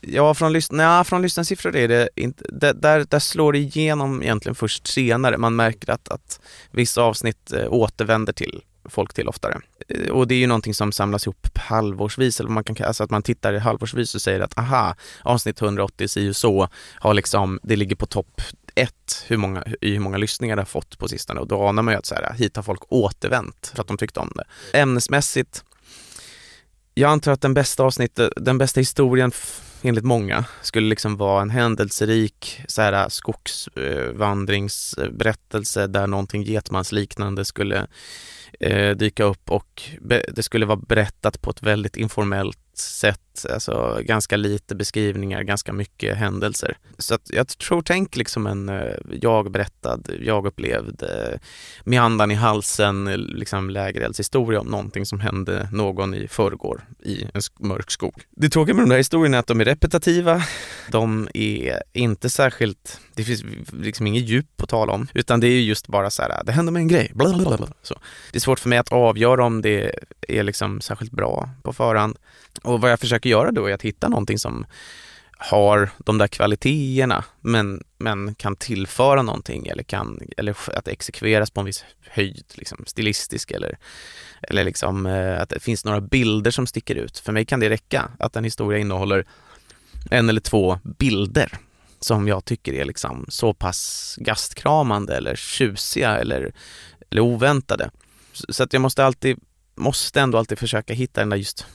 ja från, lys nej, från lyssnarsiffror är det inte, det, där, där slår det igenom egentligen först senare. Man märker att, att vissa avsnitt äh, återvänder till folk till oftare. Eh, och det är ju någonting som samlas ihop halvårsvis, eller man kan, alltså att man tittar halvårsvis och säger att aha, avsnitt 180 si och så har liksom, det ligger på topp ett, hur många, hur många lyssningar det har fått på sistone och då anar man ju att så här, hit har folk återvänt för att de tyckte om det. Ämnesmässigt, jag antar att den bästa avsnittet, den bästa historien enligt många skulle liksom vara en händelserik så här, äh, skogsvandringsberättelse äh, där någonting getmansliknande skulle eh, dyka upp och det skulle vara berättat på ett väldigt informellt sätt, alltså ganska lite beskrivningar, ganska mycket händelser. Så att jag tror, tänk liksom en eh, jag berättad, jag upplevd, eh, med andan i halsen, liksom lägereldshistoria om någonting som hände någon i förrgår i en mörk skog. Det tråkiga med de där historierna är att de är repetitiva, de är inte särskilt, det finns liksom inget djup att tala om, utan det är just bara så här, det hände med en grej, blablabla. Så. Det är svårt för mig att avgöra om det är liksom särskilt bra på förhand. Och vad jag försöker göra då är att hitta någonting som har de där kvaliteterna men, men kan tillföra någonting eller, kan, eller att det exekveras på en viss höjd, liksom stilistisk eller, eller liksom, eh, att det finns några bilder som sticker ut. För mig kan det räcka att en historia innehåller en eller två bilder som jag tycker är liksom så pass gastkramande eller tjusiga eller, eller oväntade. Så att jag måste alltid, måste ändå alltid försöka hitta den där just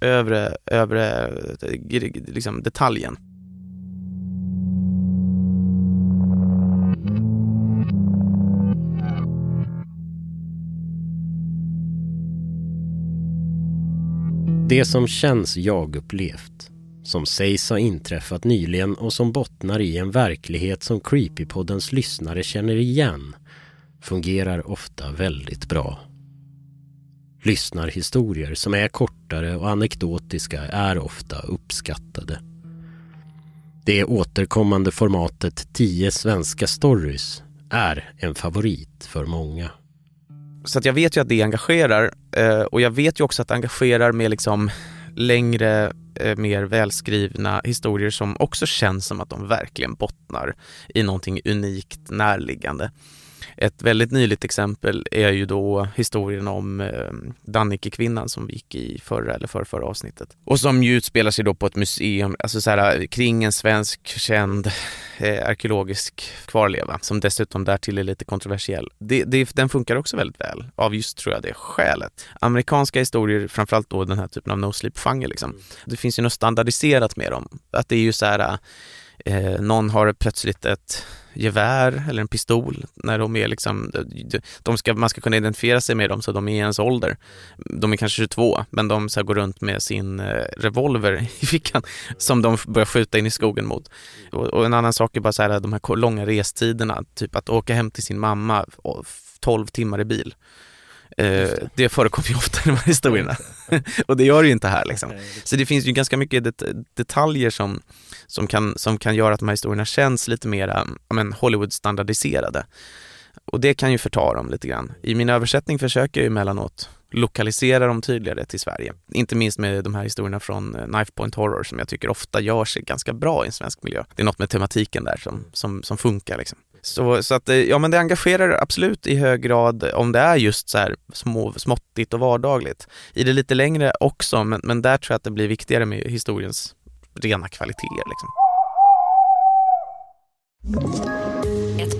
övre, övre liksom detaljen. Det som känns jag-upplevt, som sägs ha inträffat nyligen och som bottnar i en verklighet som Creepypoddens lyssnare känner igen, fungerar ofta väldigt bra. Lyssnarhistorier som är kortare och anekdotiska är ofta uppskattade. Det återkommande formatet 10 svenska stories är en favorit för många. Så att jag vet ju att det engagerar eh, och jag vet ju också att det engagerar med liksom längre, eh, mer välskrivna historier som också känns som att de verkligen bottnar i någonting unikt närliggande. Ett väldigt nyligt exempel är ju då historien om eh, Dannike-kvinnan som vi gick i förra eller förra, förra avsnittet. Och som ju utspelar sig då på ett museum, alltså så här, kring en svensk känd eh, arkeologisk kvarleva som dessutom därtill är lite kontroversiell. Det, det, den funkar också väldigt väl av just tror jag det skälet. Amerikanska historier, framförallt då den här typen av no sleep-fanger liksom. Det finns ju något standardiserat med dem. Att det är ju så här eh, någon har plötsligt ett gevär eller en pistol när de är liksom, de ska, man ska kunna identifiera sig med dem så de är i ens ålder. De är kanske 22 men de så går runt med sin eh, revolver i fickan som de börjar skjuta in i skogen mot. Och, och en annan sak är bara så här, de här långa restiderna, typ att åka hem till sin mamma 12 timmar i bil. Eh, det förekommer ju ofta i de här historierna. och det gör det ju inte här liksom. Så det finns ju ganska mycket det detaljer som, som, kan, som kan göra att de här historierna känns lite mer Hollywood-standardiserade. Och det kan ju förta dem lite grann. I min översättning försöker jag ju emellanåt lokalisera dem tydligare till Sverige. Inte minst med de här historierna från eh, Knife Point Horror som jag tycker ofta gör sig ganska bra i en svensk miljö. Det är något med tematiken där som, som, som funkar liksom. Så, så att, eh, ja men det engagerar absolut i hög grad om det är just så här små, småttigt och vardagligt. I det lite längre också, men, men där tror jag att det blir viktigare med historiens rena kvaliteter liksom.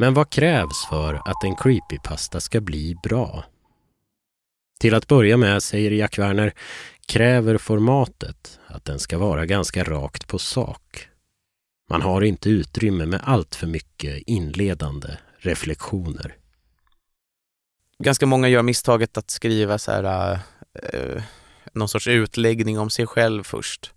Men vad krävs för att en creepypasta ska bli bra? Till att börja med, säger Jack Werner, kräver formatet att den ska vara ganska rakt på sak. Man har inte utrymme med allt för mycket inledande reflektioner. Ganska många gör misstaget att skriva så här, eh, eh någon sorts utläggning om sig själv först.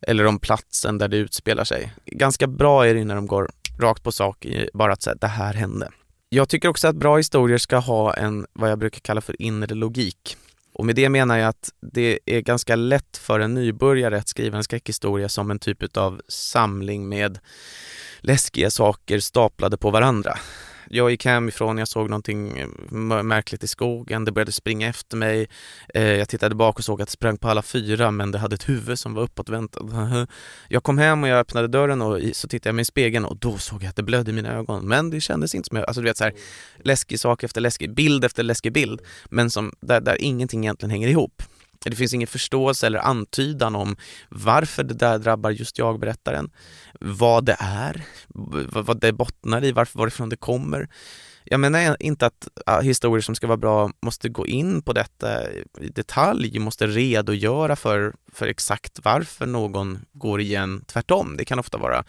Eller om platsen där det utspelar sig. Ganska bra är det när de går rakt på sak, bara att säga det här hände. Jag tycker också att bra historier ska ha en, vad jag brukar kalla för inre logik. Och med det menar jag att det är ganska lätt för en nybörjare att skriva en skräckhistoria som en typ av samling med läskiga saker staplade på varandra jag gick hemifrån, jag såg någonting eh, märkligt i skogen, det började springa efter mig. Eh, jag tittade bak och såg att det sprang på alla fyra men det hade ett huvud som var uppåtvänt. Jag kom hem och jag öppnade dörren och så tittade jag mig i spegeln och då såg jag att det blödde i mina ögon. Men det kändes inte som jag, alltså du vet så här, läskig sak efter läskig, bild efter läskig bild. Men som, där, där ingenting egentligen hänger ihop. Det finns ingen förståelse eller antydan om varför det där drabbar just jag, berättaren. Vad det är, vad det bottnar i, varför, varifrån det kommer. Jag menar inte att historier som ska vara bra måste gå in på detta i detalj, måste redogöra för, för exakt varför någon går igen. Tvärtom, det kan ofta vara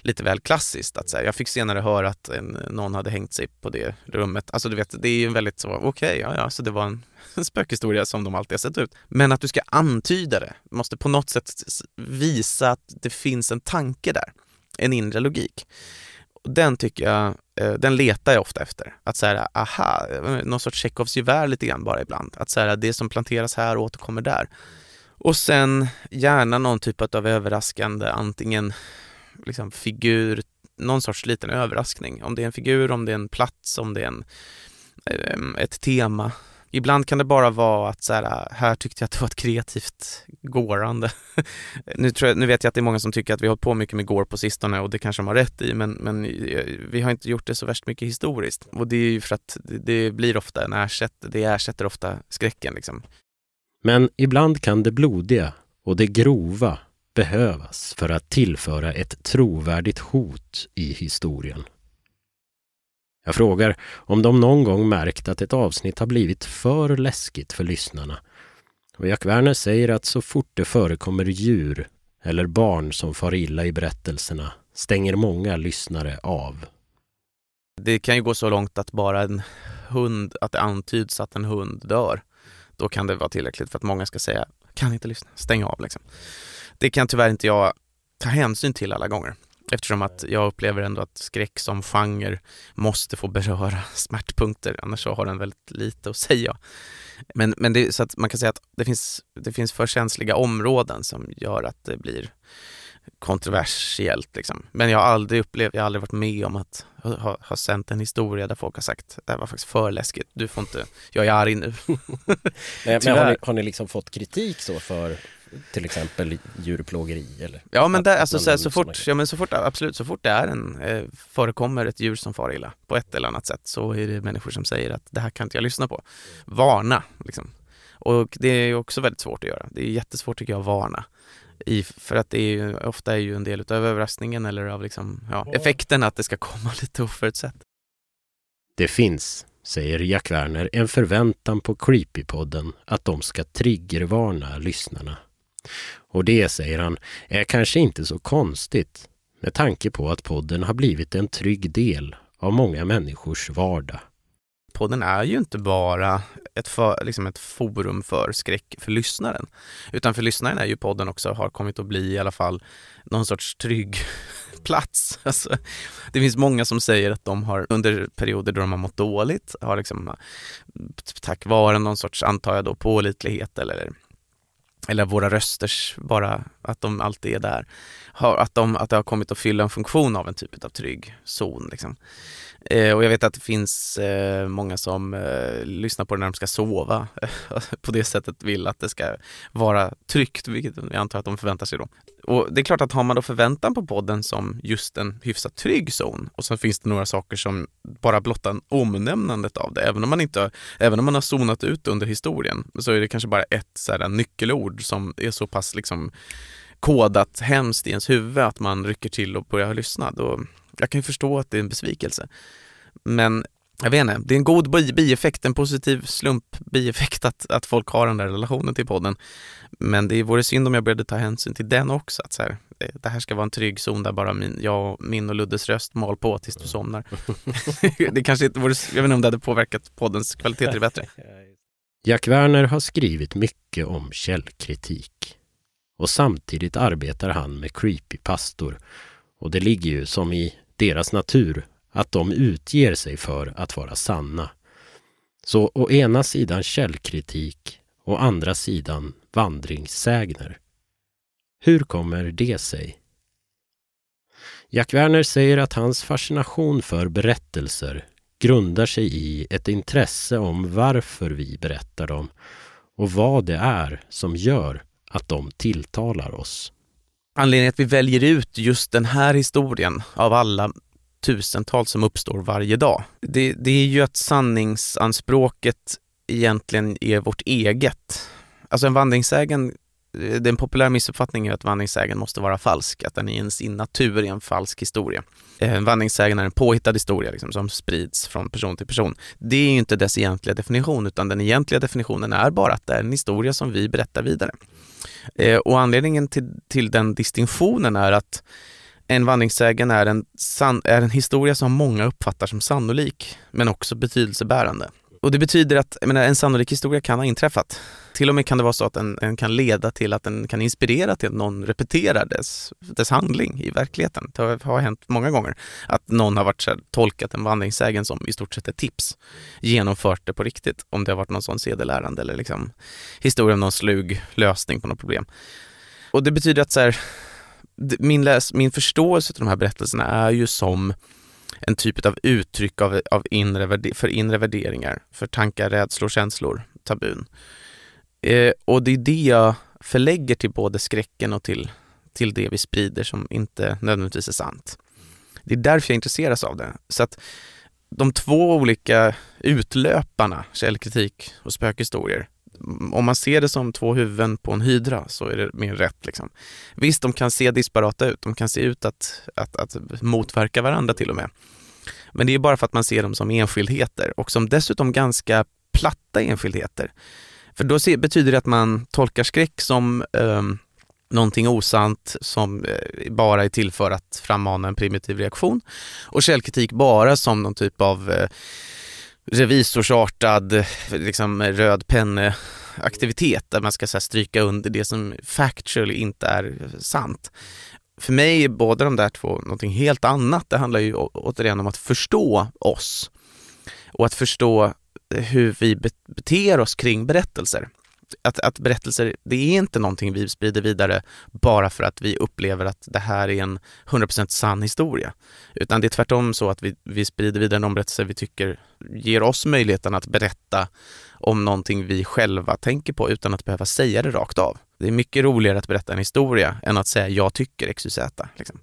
lite väl klassiskt att säga. Jag fick senare höra att en, någon hade hängt sig på det rummet. Alltså du vet, det är ju väldigt så, okej, okay, ja, ja, så det var en, en spökhistoria som de alltid har sett ut. Men att du ska antyda det, måste på något sätt visa att det finns en tanke där, en inre logik. Den tycker jag, eh, den letar jag ofta efter. Att så här, aha, någon sorts Tjechovs gevär lite grann bara ibland. Att så här, det som planteras här återkommer där. Och sen gärna någon typ av överraskande, antingen liksom figur, någon sorts liten överraskning. Om det är en figur, om det är en plats, om det är en, eh, ett tema. Ibland kan det bara vara att så här, äh, här tyckte jag att det var ett kreativt gårande. nu, tror jag, nu vet jag att det är många som tycker att vi har hållit på mycket med går på sistone och det kanske de har rätt i men, men eh, vi har inte gjort det så värst mycket historiskt. Och det är ju för att det, det blir ofta en ersätt, det ersätter ofta skräcken liksom. Men ibland kan det blodiga och det grova behövas för att tillföra ett trovärdigt hot i historien. Jag frågar om de någon gång märkt att ett avsnitt har blivit för läskigt för lyssnarna. Och Jack Werner säger att så fort det förekommer djur eller barn som far illa i berättelserna stänger många lyssnare av. Det kan ju gå så långt att bara en hund, att det antyds att en hund dör. Då kan det vara tillräckligt för att många ska säga, kan inte lyssna, stäng av liksom. Det kan tyvärr inte jag ta hänsyn till alla gånger. Eftersom att jag upplever ändå att skräck som genre måste få beröra smärtpunkter, annars så har den väldigt lite att säga. Men, men det, så att man kan säga att det finns, det finns för känsliga områden som gör att det blir kontroversiellt. Liksom. Men jag har aldrig upplevt, jag har aldrig varit med om att ha, ha sänt en historia där folk har sagt det här var faktiskt för läskigt, du får inte, jag är arg nu. Men, men har, ni, har ni liksom fått kritik så för till exempel djurplågeri eller? Ja men, där, alltså, så, här, så, liksom- fort, ja, men så fort, absolut, så fort det är en, eh, förekommer ett djur som far illa på ett eller annat sätt så är det människor som säger att det här kan inte jag lyssna på. Varna liksom. Och det är också väldigt svårt att göra. Det är jättesvårt tycker jag att varna. I, för att det är ju, ofta är ju en del utav överraskningen eller av liksom, ja, effekten att det ska komma lite oförutsett. Det finns, säger Jack Werner, en förväntan på Creepypodden att de ska triggervarna lyssnarna. Och det, säger han, är kanske inte så konstigt med tanke på att podden har blivit en trygg del av många människors vardag. podden är ju inte bara ett, för, liksom ett forum för skräck för lyssnaren. Utan för lyssnaren är ju podden också, har kommit att bli i alla fall någon sorts trygg plats. Alltså, det finns många som säger att de har under perioder då de har mått dåligt, har liksom tack vare någon sorts, antar jag då, pålitlighet eller eller våra rösters, bara att de alltid är där, har, att, de, att det har kommit att fylla en funktion av en typ av trygg zon. Liksom. Eh, och jag vet att det finns eh, många som eh, lyssnar på det när de ska sova. på det sättet vill att det ska vara tryggt, vilket jag antar att de förväntar sig då. Och det är klart att har man då förväntan på podden som just en hyfsat trygg zon och så finns det några saker som bara blottar omnämnandet av det, även om man inte även om man har zonat ut under historien så är det kanske bara ett så här, nyckelord som är så pass liksom kodat hemskt i ens huvud att man rycker till och börjar lyssna. Då, jag kan ju förstå att det är en besvikelse. Men jag vet inte, det är en god bi- bieffekt, en positiv slump bieffekt att, att folk har den där relationen till podden. Men det vore synd om jag började ta hänsyn till den också. Att så här, det- det här ska vara en trygg zon där bara min, jag, min och Luddes röst mal på tills du somnar. det kanske inte vore, jag vet inte om det hade påverkat poddens kvalitet till det bättre. Jack Werner har skrivit mycket om källkritik. Och samtidigt arbetar han med creepypastor. Och det ligger ju som i deras natur att de utger sig för att vara sanna. Så å ena sidan källkritik och å andra sidan vandringssägner. Hur kommer det sig? Jack Werner säger att hans fascination för berättelser grundar sig i ett intresse om varför vi berättar dem och vad det är som gör att de tilltalar oss. Anledningen att vi väljer ut just den här historien av alla tusentals som uppstår varje dag, det, det är ju att sanningsanspråket egentligen är vårt eget. Alltså en vandringssägen, eh, det är en populär missuppfattning är att vandringssägen måste vara falsk, att den i sin natur är en falsk historia. Eh, en vandringssägen är en påhittad historia liksom, som sprids från person till person. Det är ju inte dess egentliga definition, utan den egentliga definitionen är bara att det är en historia som vi berättar vidare. Eh, och anledningen till, till den distinktionen är att en vandringssägen är en, san, är en historia som många uppfattar som sannolik, men också betydelsebärande. Och det betyder att menar, en sannolik historia kan ha inträffat. Till och med kan det vara så att den, den kan leda till att den kan inspirera till att någon repeterar dess, dess handling i verkligheten. Det har, har hänt många gånger att någon har varit så här, tolkat en vandringssägen som i stort sett ett tips, genomfört det på riktigt, om det har varit någon sån sedelärande eller liksom historia om någon slug lösning på något problem. Och det betyder att så här, min, läs, min förståelse av de här berättelserna är ju som en typ av uttryck av, av inre, för inre värderingar, för tankar, rädslor, känslor, tabun. Eh, och det är det jag förlägger till både skräcken och till, till det vi sprider som inte nödvändigtvis är sant. Det är därför jag intresseras av det. Så att de två olika utlöparna, källkritik och spökhistorier, om man ser det som två huvuden på en hydra så är det mer rätt. Liksom. Visst, de kan se disparata ut, de kan se ut att, att, att motverka varandra till och med. Men det är bara för att man ser dem som enskildheter och som dessutom ganska platta enskildheter. För då ser, betyder det att man tolkar skräck som eh, någonting osant som eh, bara är till för att frammana en primitiv reaktion och källkritik bara som någon typ av eh, revisorsartad liksom, röd penne aktivitet där man ska så här, stryka under det som factually inte är sant. för mig är båda de där två någonting helt annat. Det handlar ju återigen om att förstå oss och att förstå hur vi beter oss kring berättelser. Att, att berättelser, det är inte någonting vi sprider vidare bara för att vi upplever att det här är en 100% sann historia. Utan det är tvärtom så att vi, vi sprider vidare de berättelser vi tycker ger oss möjligheten att berätta om någonting vi själva tänker på utan att behöva säga det rakt av. Det är mycket roligare att berätta en historia än att säga jag tycker XYZ. Liksom.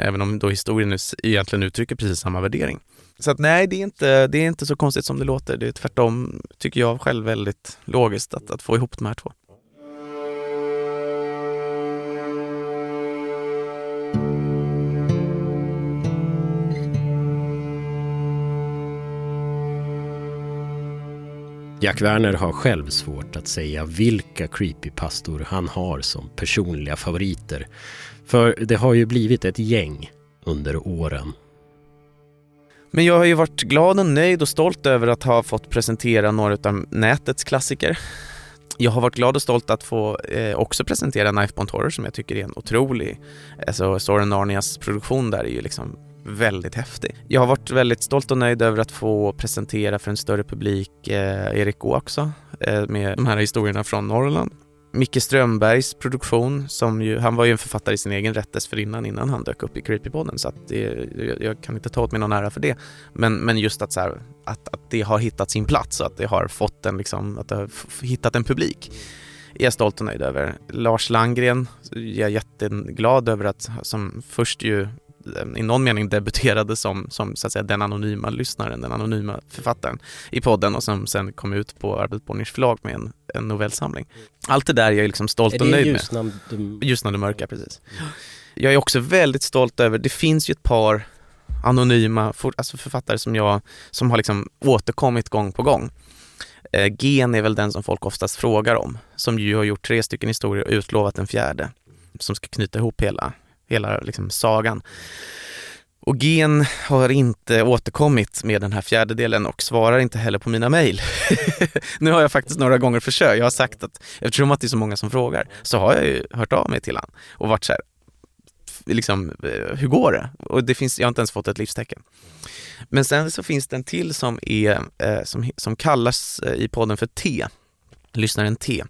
Även om då historien egentligen uttrycker precis samma värdering. Så att nej, det är, inte, det är inte så konstigt som det låter. Det är tvärtom, tycker jag själv, väldigt logiskt att, att få ihop de här två. Jack Werner har själv svårt att säga vilka creepypastor han har som personliga favoriter. För det har ju blivit ett gäng under åren. Men jag har ju varit glad och nöjd och stolt över att ha fått presentera några av nätets klassiker. Jag har varit glad och stolt att få eh, också presentera Knifebond Horror som jag tycker är en otrolig, alltså Soren Narnias produktion där är ju liksom väldigt häftig. Jag har varit väldigt stolt och nöjd över att få presentera för en större publik eh, Erik Gå också eh, med de här historierna från Norrland. Micke Strömbergs produktion, som ju, han var ju en författare i sin egen rätt dessförinnan innan han dök upp i Creepypodden så att det, jag, jag kan inte ta åt mig någon ära för det. Men, men just att, så här, att, att det har hittat sin plats och att det har fått en, liksom, att det har hittat en publik är jag stolt och nöjd över. Lars Landgren är jag jätteglad över att, som först ju i någon mening debuterade som, som så att säga, den anonyma lyssnaren, den anonyma författaren i podden och som sen kom ut på Arvid Bonniers förlag med en, en novellsamling. Allt det där är jag liksom stolt Är och det nöjd med. Ljusnan? Du... Ljusnande mörka, precis. Jag är också väldigt stolt över, det finns ju ett par anonyma for, alltså författare som jag, som har liksom återkommit gång på gång. Eh, Gen är väl den som folk oftast frågar om, som ju har gjort tre stycken historier och utlovat en fjärde, som ska knyta ihop hela, hela liksom sagan. Och Gen har inte återkommit med den här fjärdedelen och svarar inte heller på mina mejl. nu har jag faktiskt några gånger försökt. Jag har sagt att eftersom att det är så många som frågar så har jag ju hört av mig till han och varit så här, liksom, eh, hur går det? Och det finns, jag har inte ens fått ett livstecken. Men sen så finns det en till som, är, eh, som, som kallas eh, i podden för T, lyssnaren T,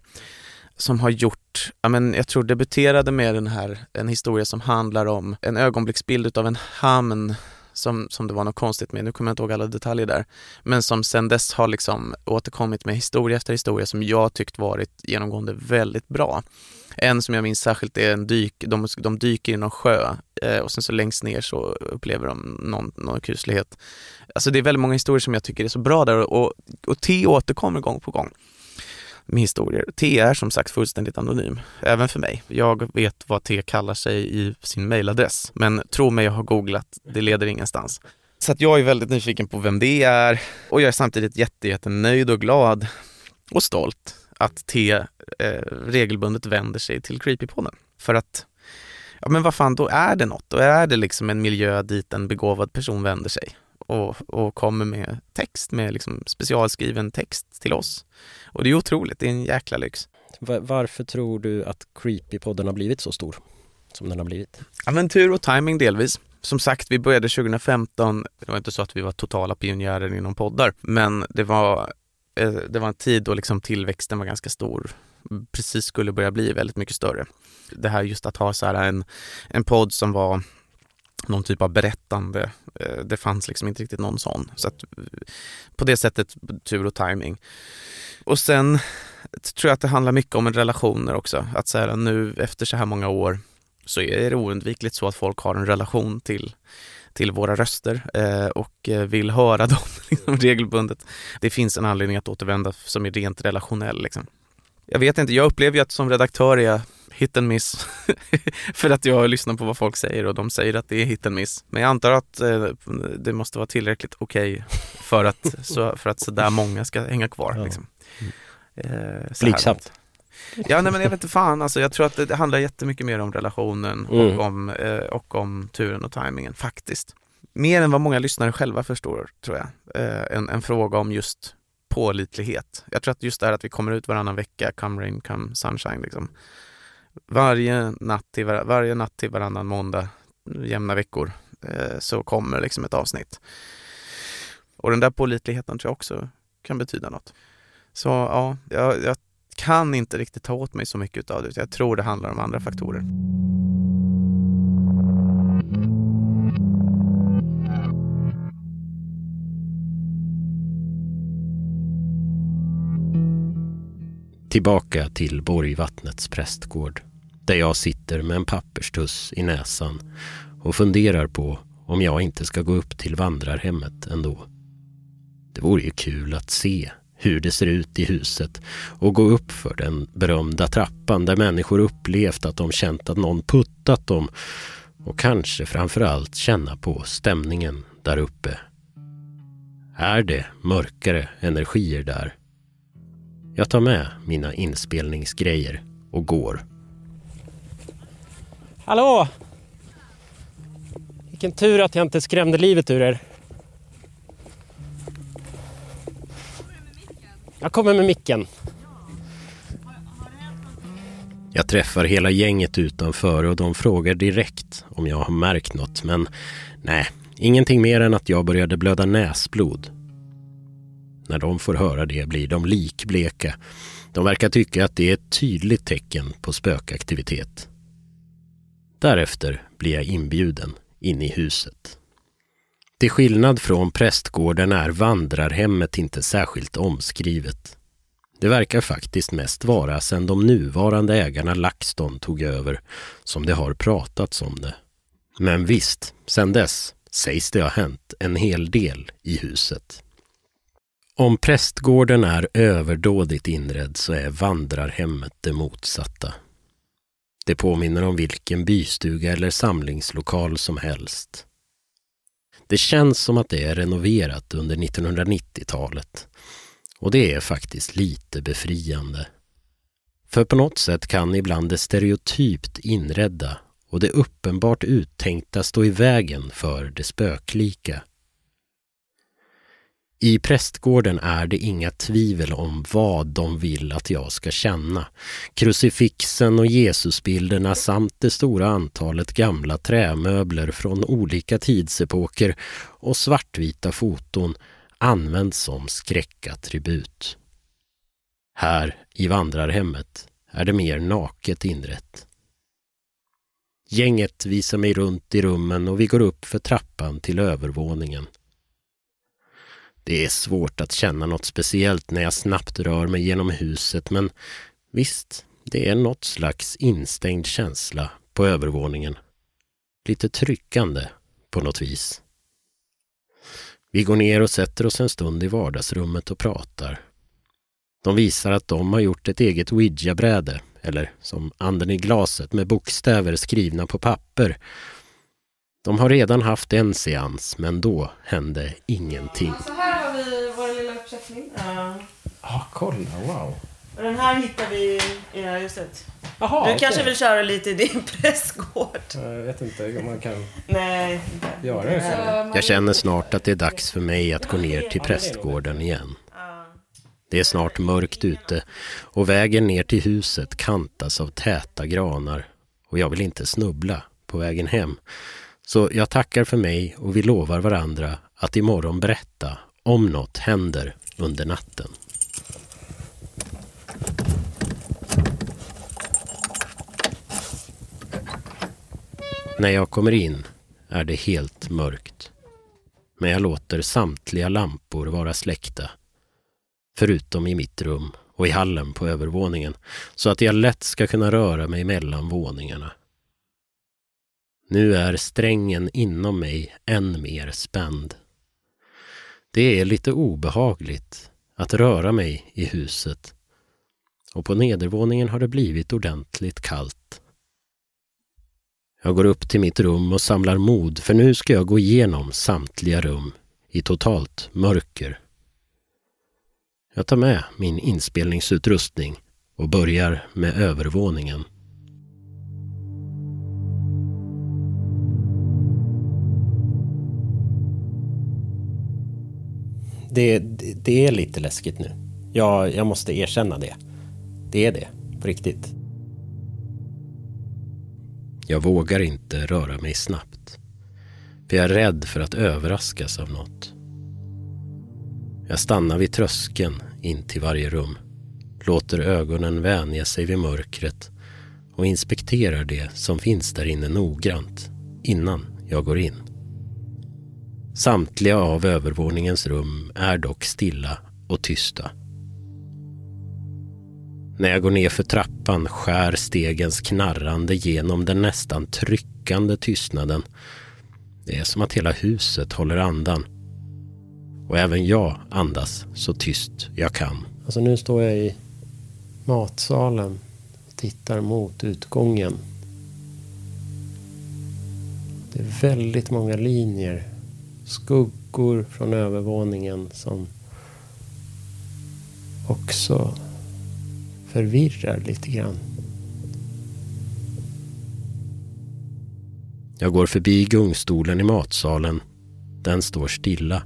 som har gjort, ja men jag tror debuterade med den här, en historia som handlar om en ögonblicksbild utav en hamn som, som det var något konstigt med, nu kommer jag inte ihåg alla detaljer där, men som sen dess har liksom återkommit med historia efter historia som jag tyckt varit genomgående väldigt bra. En som jag minns särskilt är en dyk, de, de dyker i någon sjö eh, och sen så längst ner så upplever de någon, någon kuslighet. Alltså det är väldigt många historier som jag tycker är så bra där och, och T återkommer gång på gång med historier. T är som sagt fullständigt anonym, även för mig. Jag vet vad T kallar sig i sin mejladress, men tro mig, jag har googlat, det leder ingenstans. Så att jag är väldigt nyfiken på vem det är och jag är samtidigt jätte, jättenöjd och glad och stolt att T eh, regelbundet vänder sig till Creepypodden. För att, ja men vad fan, då är det något. Då är det liksom en miljö dit en begåvad person vänder sig och, och kommer med text, med liksom specialskriven text till oss. Och det är otroligt, det är en jäkla lyx. Va- Varför tror du att Creepypodden har blivit så stor som den har blivit? Aventur och timing delvis. Som sagt, vi började 2015. Det var inte så att vi var totala pionjärer inom poddar, men det var, eh, det var en tid då liksom tillväxten var ganska stor. Precis skulle börja bli väldigt mycket större. Det här just att ha så här en, en podd som var någon typ av berättande. Eh, det fanns liksom inte riktigt någon sån. Så att, eh, på det sättet tur och timing. Och sen tror jag att det handlar mycket om relationer också. Att så här, nu efter så här många år så är det oundvikligt så att folk har en relation till, till våra röster eh, och eh, vill höra dem liksom, regelbundet. Det finns en anledning att återvända som är rent relationell. Liksom. Jag vet inte, jag upplever ju att som redaktör är jag hit and miss. för att jag lyssnar på vad folk säger och de säger att det är hit and miss. Men jag antar att eh, det måste vara tillräckligt okej för, att, så, för att sådär många ska hänga kvar. Ja. Liksom. Eh, Blygsamt. Ja, nej, men jag vet inte fan. Alltså, jag tror att det, det handlar jättemycket mer om relationen Mm. och, om, eh, och om turen och tajmingen faktiskt. Mer än vad många lyssnare själva förstår, tror jag. Eh, en, en fråga om just pålitlighet. Jag tror att just det här att vi kommer ut varannan vecka, come rain, come sunshine, liksom. Varje natt till, var, varje natt till varannan måndag, jämna veckor, eh, så kommer liksom ett avsnitt. Och den där pålitligheten tror jag också kan betyda något. Så ja, jag, jag kan inte riktigt ta åt mig så mycket av det. Jag tror det handlar om andra faktorer. Tillbaka till Borgvattnets prästgård där jag sitter med en papperstuss i näsan och funderar på om jag inte ska gå upp till vandrarhemmet ändå. Det vore ju kul att se hur det ser ut i huset och gå upp för den berömda trappan där människor upplevt att de känt att någon puttat dem och kanske framförallt känna på stämningen där uppe. Är det mörkare energier där? Jag tar med mina inspelningsgrejer och går. Hallå! Vilken tur att jag inte skrämde livet ur er. Jag kommer med micken. Jag träffar hela gänget utanför och de frågar direkt om jag har märkt något. Men nej, ingenting mer än att jag började blöda näsblod. När de får höra det blir de likbleka. De verkar tycka att det är ett tydligt tecken på spökaktivitet. Därefter blir jag inbjuden in i huset. Till skillnad från prästgården är vandrarhemmet inte särskilt omskrivet. Det verkar faktiskt mest vara sedan de nuvarande ägarna LaxTon tog över som det har pratats om det. Men visst, sedan dess sägs det ha hänt en hel del i huset. Om prästgården är överdådigt inredd så är vandrarhemmet det motsatta. Det påminner om vilken bystuga eller samlingslokal som helst. Det känns som att det är renoverat under 1990-talet. Och det är faktiskt lite befriande. För på något sätt kan ibland det stereotypt inredda och det uppenbart uttänkta stå i vägen för det spöklika. I prästgården är det inga tvivel om vad de vill att jag ska känna. Krucifixen och Jesusbilderna samt det stora antalet gamla trämöbler från olika tidsepoker och svartvita foton används som skräckattribut. Här i vandrarhemmet är det mer naket inrett. Gänget visar mig runt i rummen och vi går upp för trappan till övervåningen. Det är svårt att känna något speciellt när jag snabbt rör mig genom huset men visst, det är något slags instängd känsla på övervåningen. Lite tryckande på något vis. Vi går ner och sätter oss en stund i vardagsrummet och pratar. De visar att de har gjort ett eget ouija-bräde, eller som anden i glaset med bokstäver skrivna på papper. De har redan haft en seans, men då hände ingenting. Alltså, uppsättning. Ja. Ja, kolla, wow. Och den här hittar vi i det här huset. Jaha, Du okej. kanske vill köra lite i din prästgård? Jag vet inte om man kan Nej, inte. göra det så. Jag känner snart att det är dags för mig att gå ner till prästgården igen. Det är snart mörkt ute och vägen ner till huset kantas av täta granar och jag vill inte snubbla på vägen hem. Så jag tackar för mig och vi lovar varandra att imorgon berätta om något händer under natten. När jag kommer in är det helt mörkt. Men jag låter samtliga lampor vara släckta. Förutom i mitt rum och i hallen på övervåningen så att jag lätt ska kunna röra mig mellan våningarna. Nu är strängen inom mig än mer spänd. Det är lite obehagligt att röra mig i huset och på nedervåningen har det blivit ordentligt kallt. Jag går upp till mitt rum och samlar mod för nu ska jag gå igenom samtliga rum i totalt mörker. Jag tar med min inspelningsutrustning och börjar med övervåningen. Det, det, det är lite läskigt nu. Jag, jag måste erkänna det. Det är det, på riktigt. Jag vågar inte röra mig snabbt. För jag är rädd för att överraskas av något. Jag stannar vid tröskeln in till varje rum. Låter ögonen vänja sig vid mörkret och inspekterar det som finns där inne noggrant innan jag går in. Samtliga av övervåningens rum är dock stilla och tysta. När jag går ner för trappan skär stegens knarrande genom den nästan tryckande tystnaden. Det är som att hela huset håller andan. Och även jag andas så tyst jag kan. Alltså nu står jag i matsalen och tittar mot utgången. Det är väldigt många linjer. Skuggor från övervåningen som också förvirrar lite grann. Jag går förbi gungstolen i matsalen. Den står stilla.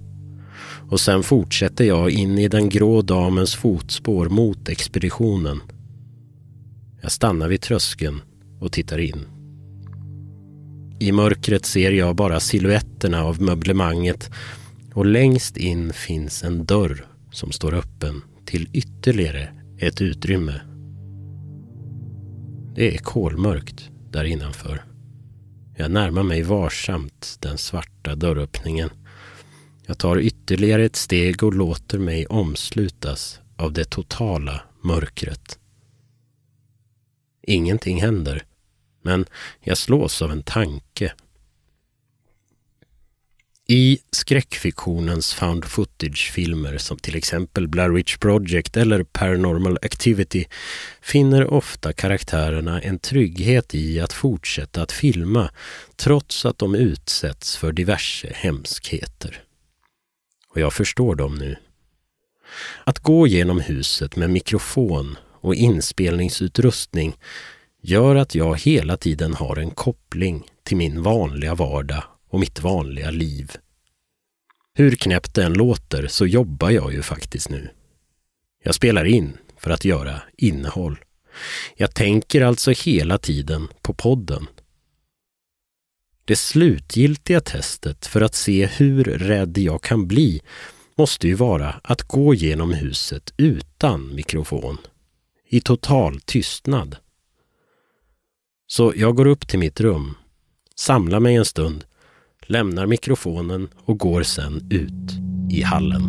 Och sen fortsätter jag in i den grå damens fotspår mot expeditionen. Jag stannar vid tröskeln och tittar in. I mörkret ser jag bara siluetterna av möblemanget och längst in finns en dörr som står öppen till ytterligare ett utrymme. Det är kolmörkt där innanför. Jag närmar mig varsamt den svarta dörröppningen. Jag tar ytterligare ett steg och låter mig omslutas av det totala mörkret. Ingenting händer, men jag slås av en tanke. I skräckfiktionens found footage-filmer som till exempel Blair Witch Project eller Paranormal Activity finner ofta karaktärerna en trygghet i att fortsätta att filma trots att de utsätts för diverse hemskheter. Och jag förstår dem nu. Att gå genom huset med mikrofon och inspelningsutrustning gör att jag hela tiden har en koppling till min vanliga vardag och mitt vanliga liv. Hur knäppt det än låter så jobbar jag ju faktiskt nu. Jag spelar in för att göra innehåll. Jag tänker alltså hela tiden på podden. Det slutgiltiga testet för att se hur rädd jag kan bli måste ju vara att gå genom huset utan mikrofon. I total tystnad. Så jag går upp till mitt rum, samlar mig en stund lämnar mikrofonen och går sen ut i hallen.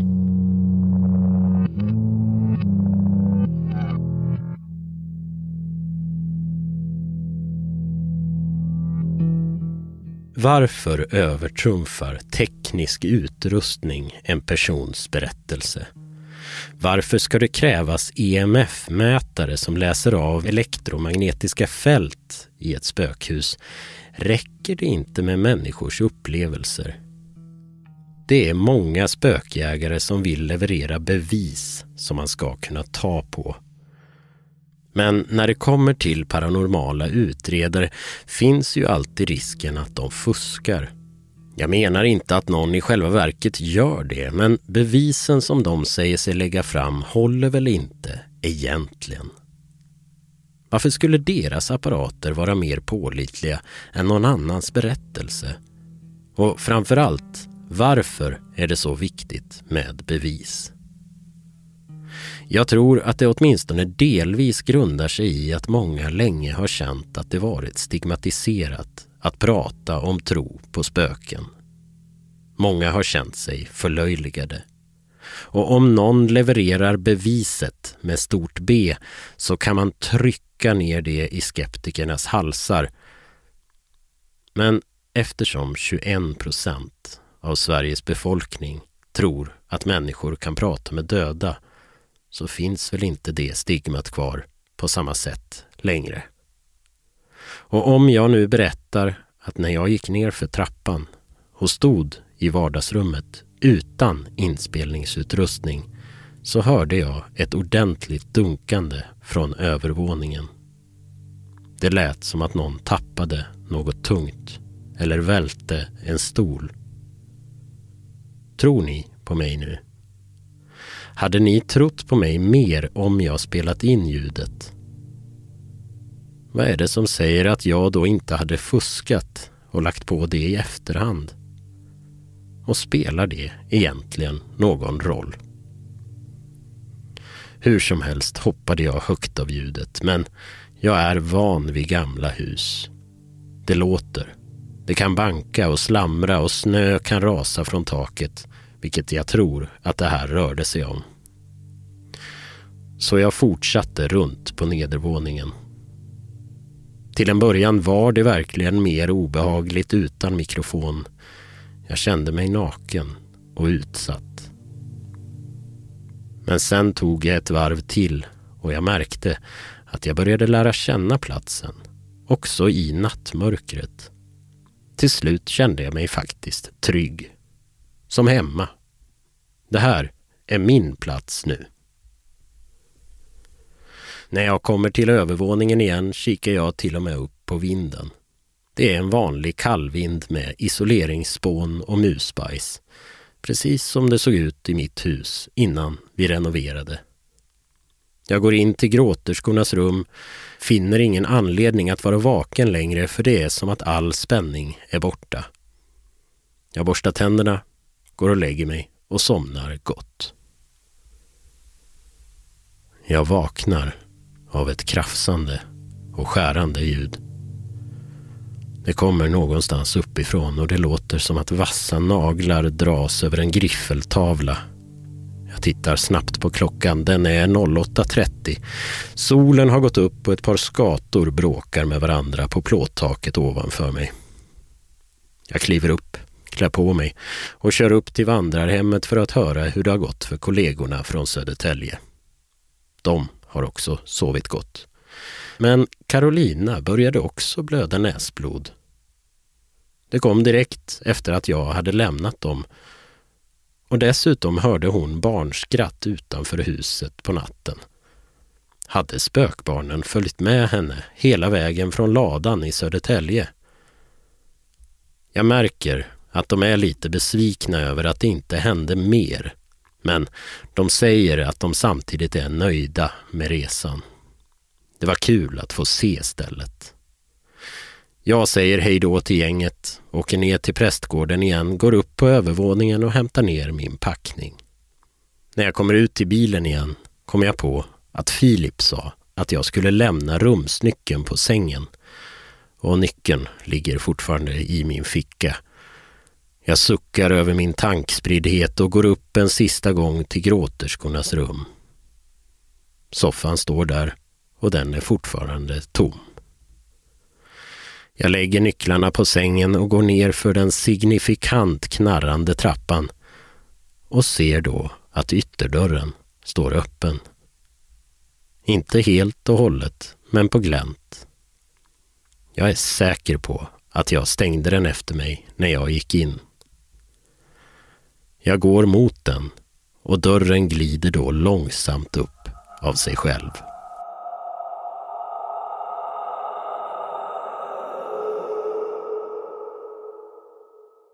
Varför övertrumfar teknisk utrustning en persons berättelse? Varför ska det krävas EMF-mätare som läser av elektromagnetiska fält i ett spökhus räcker det inte med människors upplevelser. Det är många spökjägare som vill leverera bevis som man ska kunna ta på. Men när det kommer till paranormala utredare finns ju alltid risken att de fuskar. Jag menar inte att någon i själva verket gör det, men bevisen som de säger sig lägga fram håller väl inte egentligen. Varför skulle deras apparater vara mer pålitliga än någon annans berättelse? Och framför allt, varför är det så viktigt med bevis? Jag tror att det åtminstone delvis grundar sig i att många länge har känt att det varit stigmatiserat att prata om tro på spöken. Många har känt sig förlöjligade. Och om någon levererar beviset med stort B så kan man trycka ner det i skeptikernas halsar. Men eftersom 21 procent av Sveriges befolkning tror att människor kan prata med döda så finns väl inte det stigmat kvar på samma sätt längre. Och om jag nu berättar att när jag gick ner för trappan och stod i vardagsrummet utan inspelningsutrustning så hörde jag ett ordentligt dunkande från övervåningen. Det lät som att någon tappade något tungt eller välte en stol. Tror ni på mig nu? Hade ni trott på mig mer om jag spelat in ljudet? Vad är det som säger att jag då inte hade fuskat och lagt på det i efterhand? Och spelar det egentligen någon roll? Hur som helst hoppade jag högt av ljudet men jag är van vid gamla hus. Det låter. Det kan banka och slamra och snö kan rasa från taket vilket jag tror att det här rörde sig om. Så jag fortsatte runt på nedervåningen. Till en början var det verkligen mer obehagligt utan mikrofon. Jag kände mig naken och utsatt. Men sen tog jag ett varv till och jag märkte att jag började lära känna platsen, också i nattmörkret. Till slut kände jag mig faktiskt trygg. Som hemma. Det här är min plats nu. När jag kommer till övervåningen igen kikar jag till och med upp på vinden. Det är en vanlig kallvind med isoleringsspån och musbajs. Precis som det såg ut i mitt hus innan vi renoverade. Jag går in till gråterskornas rum, finner ingen anledning att vara vaken längre för det är som att all spänning är borta. Jag borstar tänderna, går och lägger mig och somnar gott. Jag vaknar av ett krafsande och skärande ljud. Det kommer någonstans uppifrån och det låter som att vassa naglar dras över en griffeltavla. Jag tittar snabbt på klockan. Den är 08.30. Solen har gått upp och ett par skator bråkar med varandra på plåttaket ovanför mig. Jag kliver upp, klär på mig och kör upp till vandrarhemmet för att höra hur det har gått för kollegorna från Södertälje. De har också sovit gott. Men Carolina började också blöda näsblod. Det kom direkt efter att jag hade lämnat dem och dessutom hörde hon barnskratt utanför huset på natten. Hade spökbarnen följt med henne hela vägen från ladan i Södertälje? Jag märker att de är lite besvikna över att det inte hände mer men de säger att de samtidigt är nöjda med resan. Det var kul att få se stället. Jag säger hej då till gänget, åker ner till prästgården igen, går upp på övervåningen och hämtar ner min packning. När jag kommer ut till bilen igen kommer jag på att Filip sa att jag skulle lämna rumsnyckeln på sängen och nyckeln ligger fortfarande i min ficka jag suckar över min tankspriddhet och går upp en sista gång till gråterskornas rum. Soffan står där och den är fortfarande tom. Jag lägger nycklarna på sängen och går ner för den signifikant knarrande trappan och ser då att ytterdörren står öppen. Inte helt och hållet, men på glänt. Jag är säker på att jag stängde den efter mig när jag gick in. Jag går mot den och dörren glider då långsamt upp av sig själv.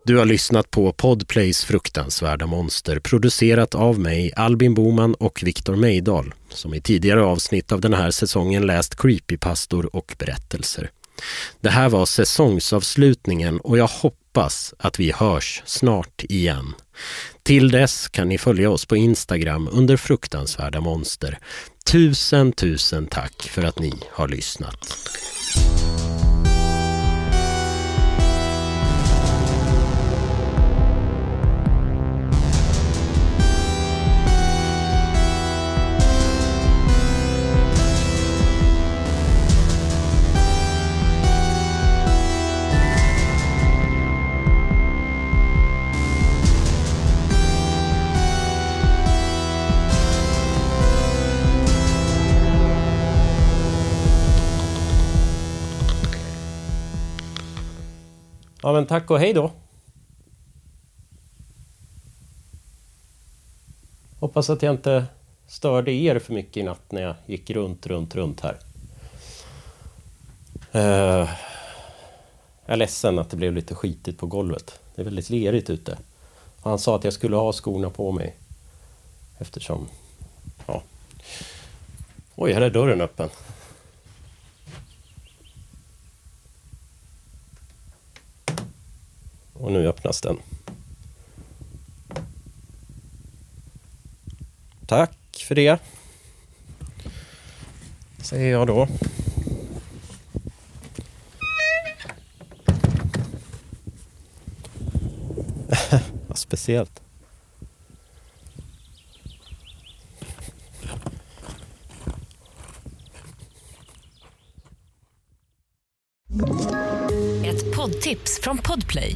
Du har lyssnat på Podplays fruktansvärda monster producerat av mig, Albin Boman och Viktor Meidal som i tidigare avsnitt av den här säsongen läst creepypastor och berättelser. Det här var säsongsavslutningen och jag hoppas hoppas att vi hörs snart igen. Till dess kan ni följa oss på Instagram under fruktansvärda monster. Tusen, tusen tack för att ni har lyssnat. Ja men tack och hej då. Hoppas att jag inte störde er för mycket i natt när jag gick runt, runt, runt här. Uh, jag är ledsen att det blev lite skitigt på golvet. Det är väldigt lerigt ute. Och han sa att jag skulle ha skorna på mig. Eftersom... Ja. Oj, här är dörren öppen. Och nu öppnas den. Tack för det. Säger jag då. Vad speciellt. Ett poddtips från Podplay.